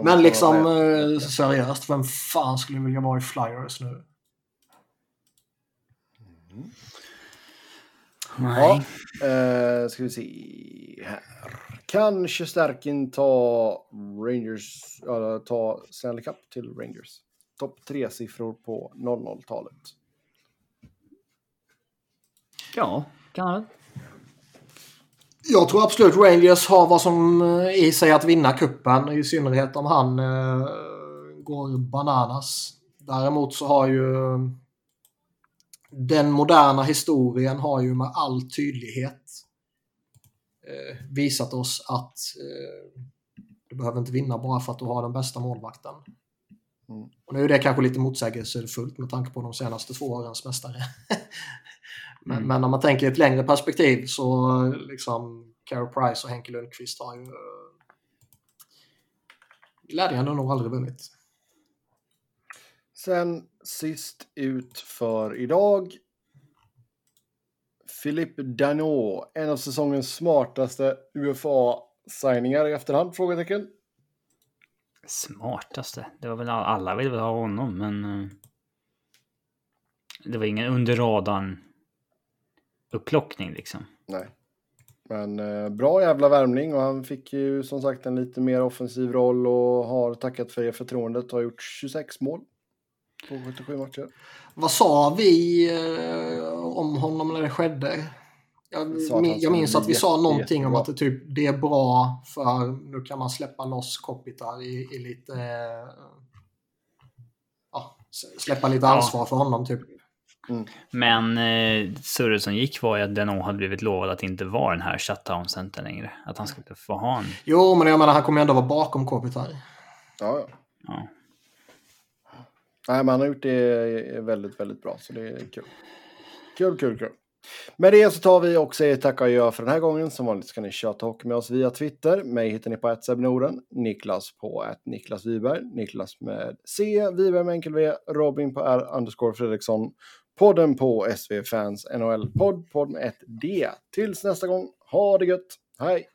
Men liksom eh, seriöst, vem fan skulle vilja vara i Flyers nu? Mm. Nej. Ja, eh, ska vi se här. Kan Shesterkin ta Rangers, äh, ta Stanley Cup till Rangers? Topp tre siffror på 00-talet. Ja, kan han Jag tror absolut Rangers har vad som eh, i sig att vinna kuppen i synnerhet om han eh, går bananas. Däremot så har ju den moderna historien har ju med all tydlighet eh, visat oss att eh, du behöver inte vinna bara för att du har den bästa målvakten. Mm. Och nu är det kanske lite motsägelsefullt med tanke på de senaste två årens mästare. men, mm. men om man tänker i ett längre perspektiv så liksom Carey Price och Henke Lundqvist har ju eh, glädjande nog aldrig vunnit. Sen sist ut för idag. Philippe Danot, en av säsongens smartaste UFA-signingar i efterhand? Frågetecken. Smartaste? Det var väl alla vill väl ha honom, men... Eh, det var ingen under radarn upplockning liksom. Nej. Men eh, bra jävla värmning och han fick ju som sagt en lite mer offensiv roll och har tackat för det förtroendet och har gjort 26 mål på 77 matcher. Vad sa vi eh, om honom när det skedde? Jag, jag minns att vi sa någonting om att det, typ, det är bra för nu kan man släppa loss Kopitar i, i lite... Eh, ja, släppa lite ansvar ja. för honom typ. Mm. Men eh, surret som gick var ju att Denon hade blivit lovad att inte vara den här shutdown-centern längre. Att han skulle få ha en... Jo, men jag menar han kommer ju ändå vara bakom Kopitar. Ja, ja. Nej, men han har gjort det eh, väldigt, väldigt bra, så det är kul. Kul, kul, kul. Med det så tar vi och säger tack och gör för den här gången. Som vanligt ska ni köta hockey med oss via Twitter. Mig hittar ni på ett Niklas på att Niklas Wiberg, Niklas med C, Wiberg med enkel V, Robin på R underscore Fredriksson, podden på SV Fans NHL podd, podd med ett D. Tills nästa gång, ha det gött, hej!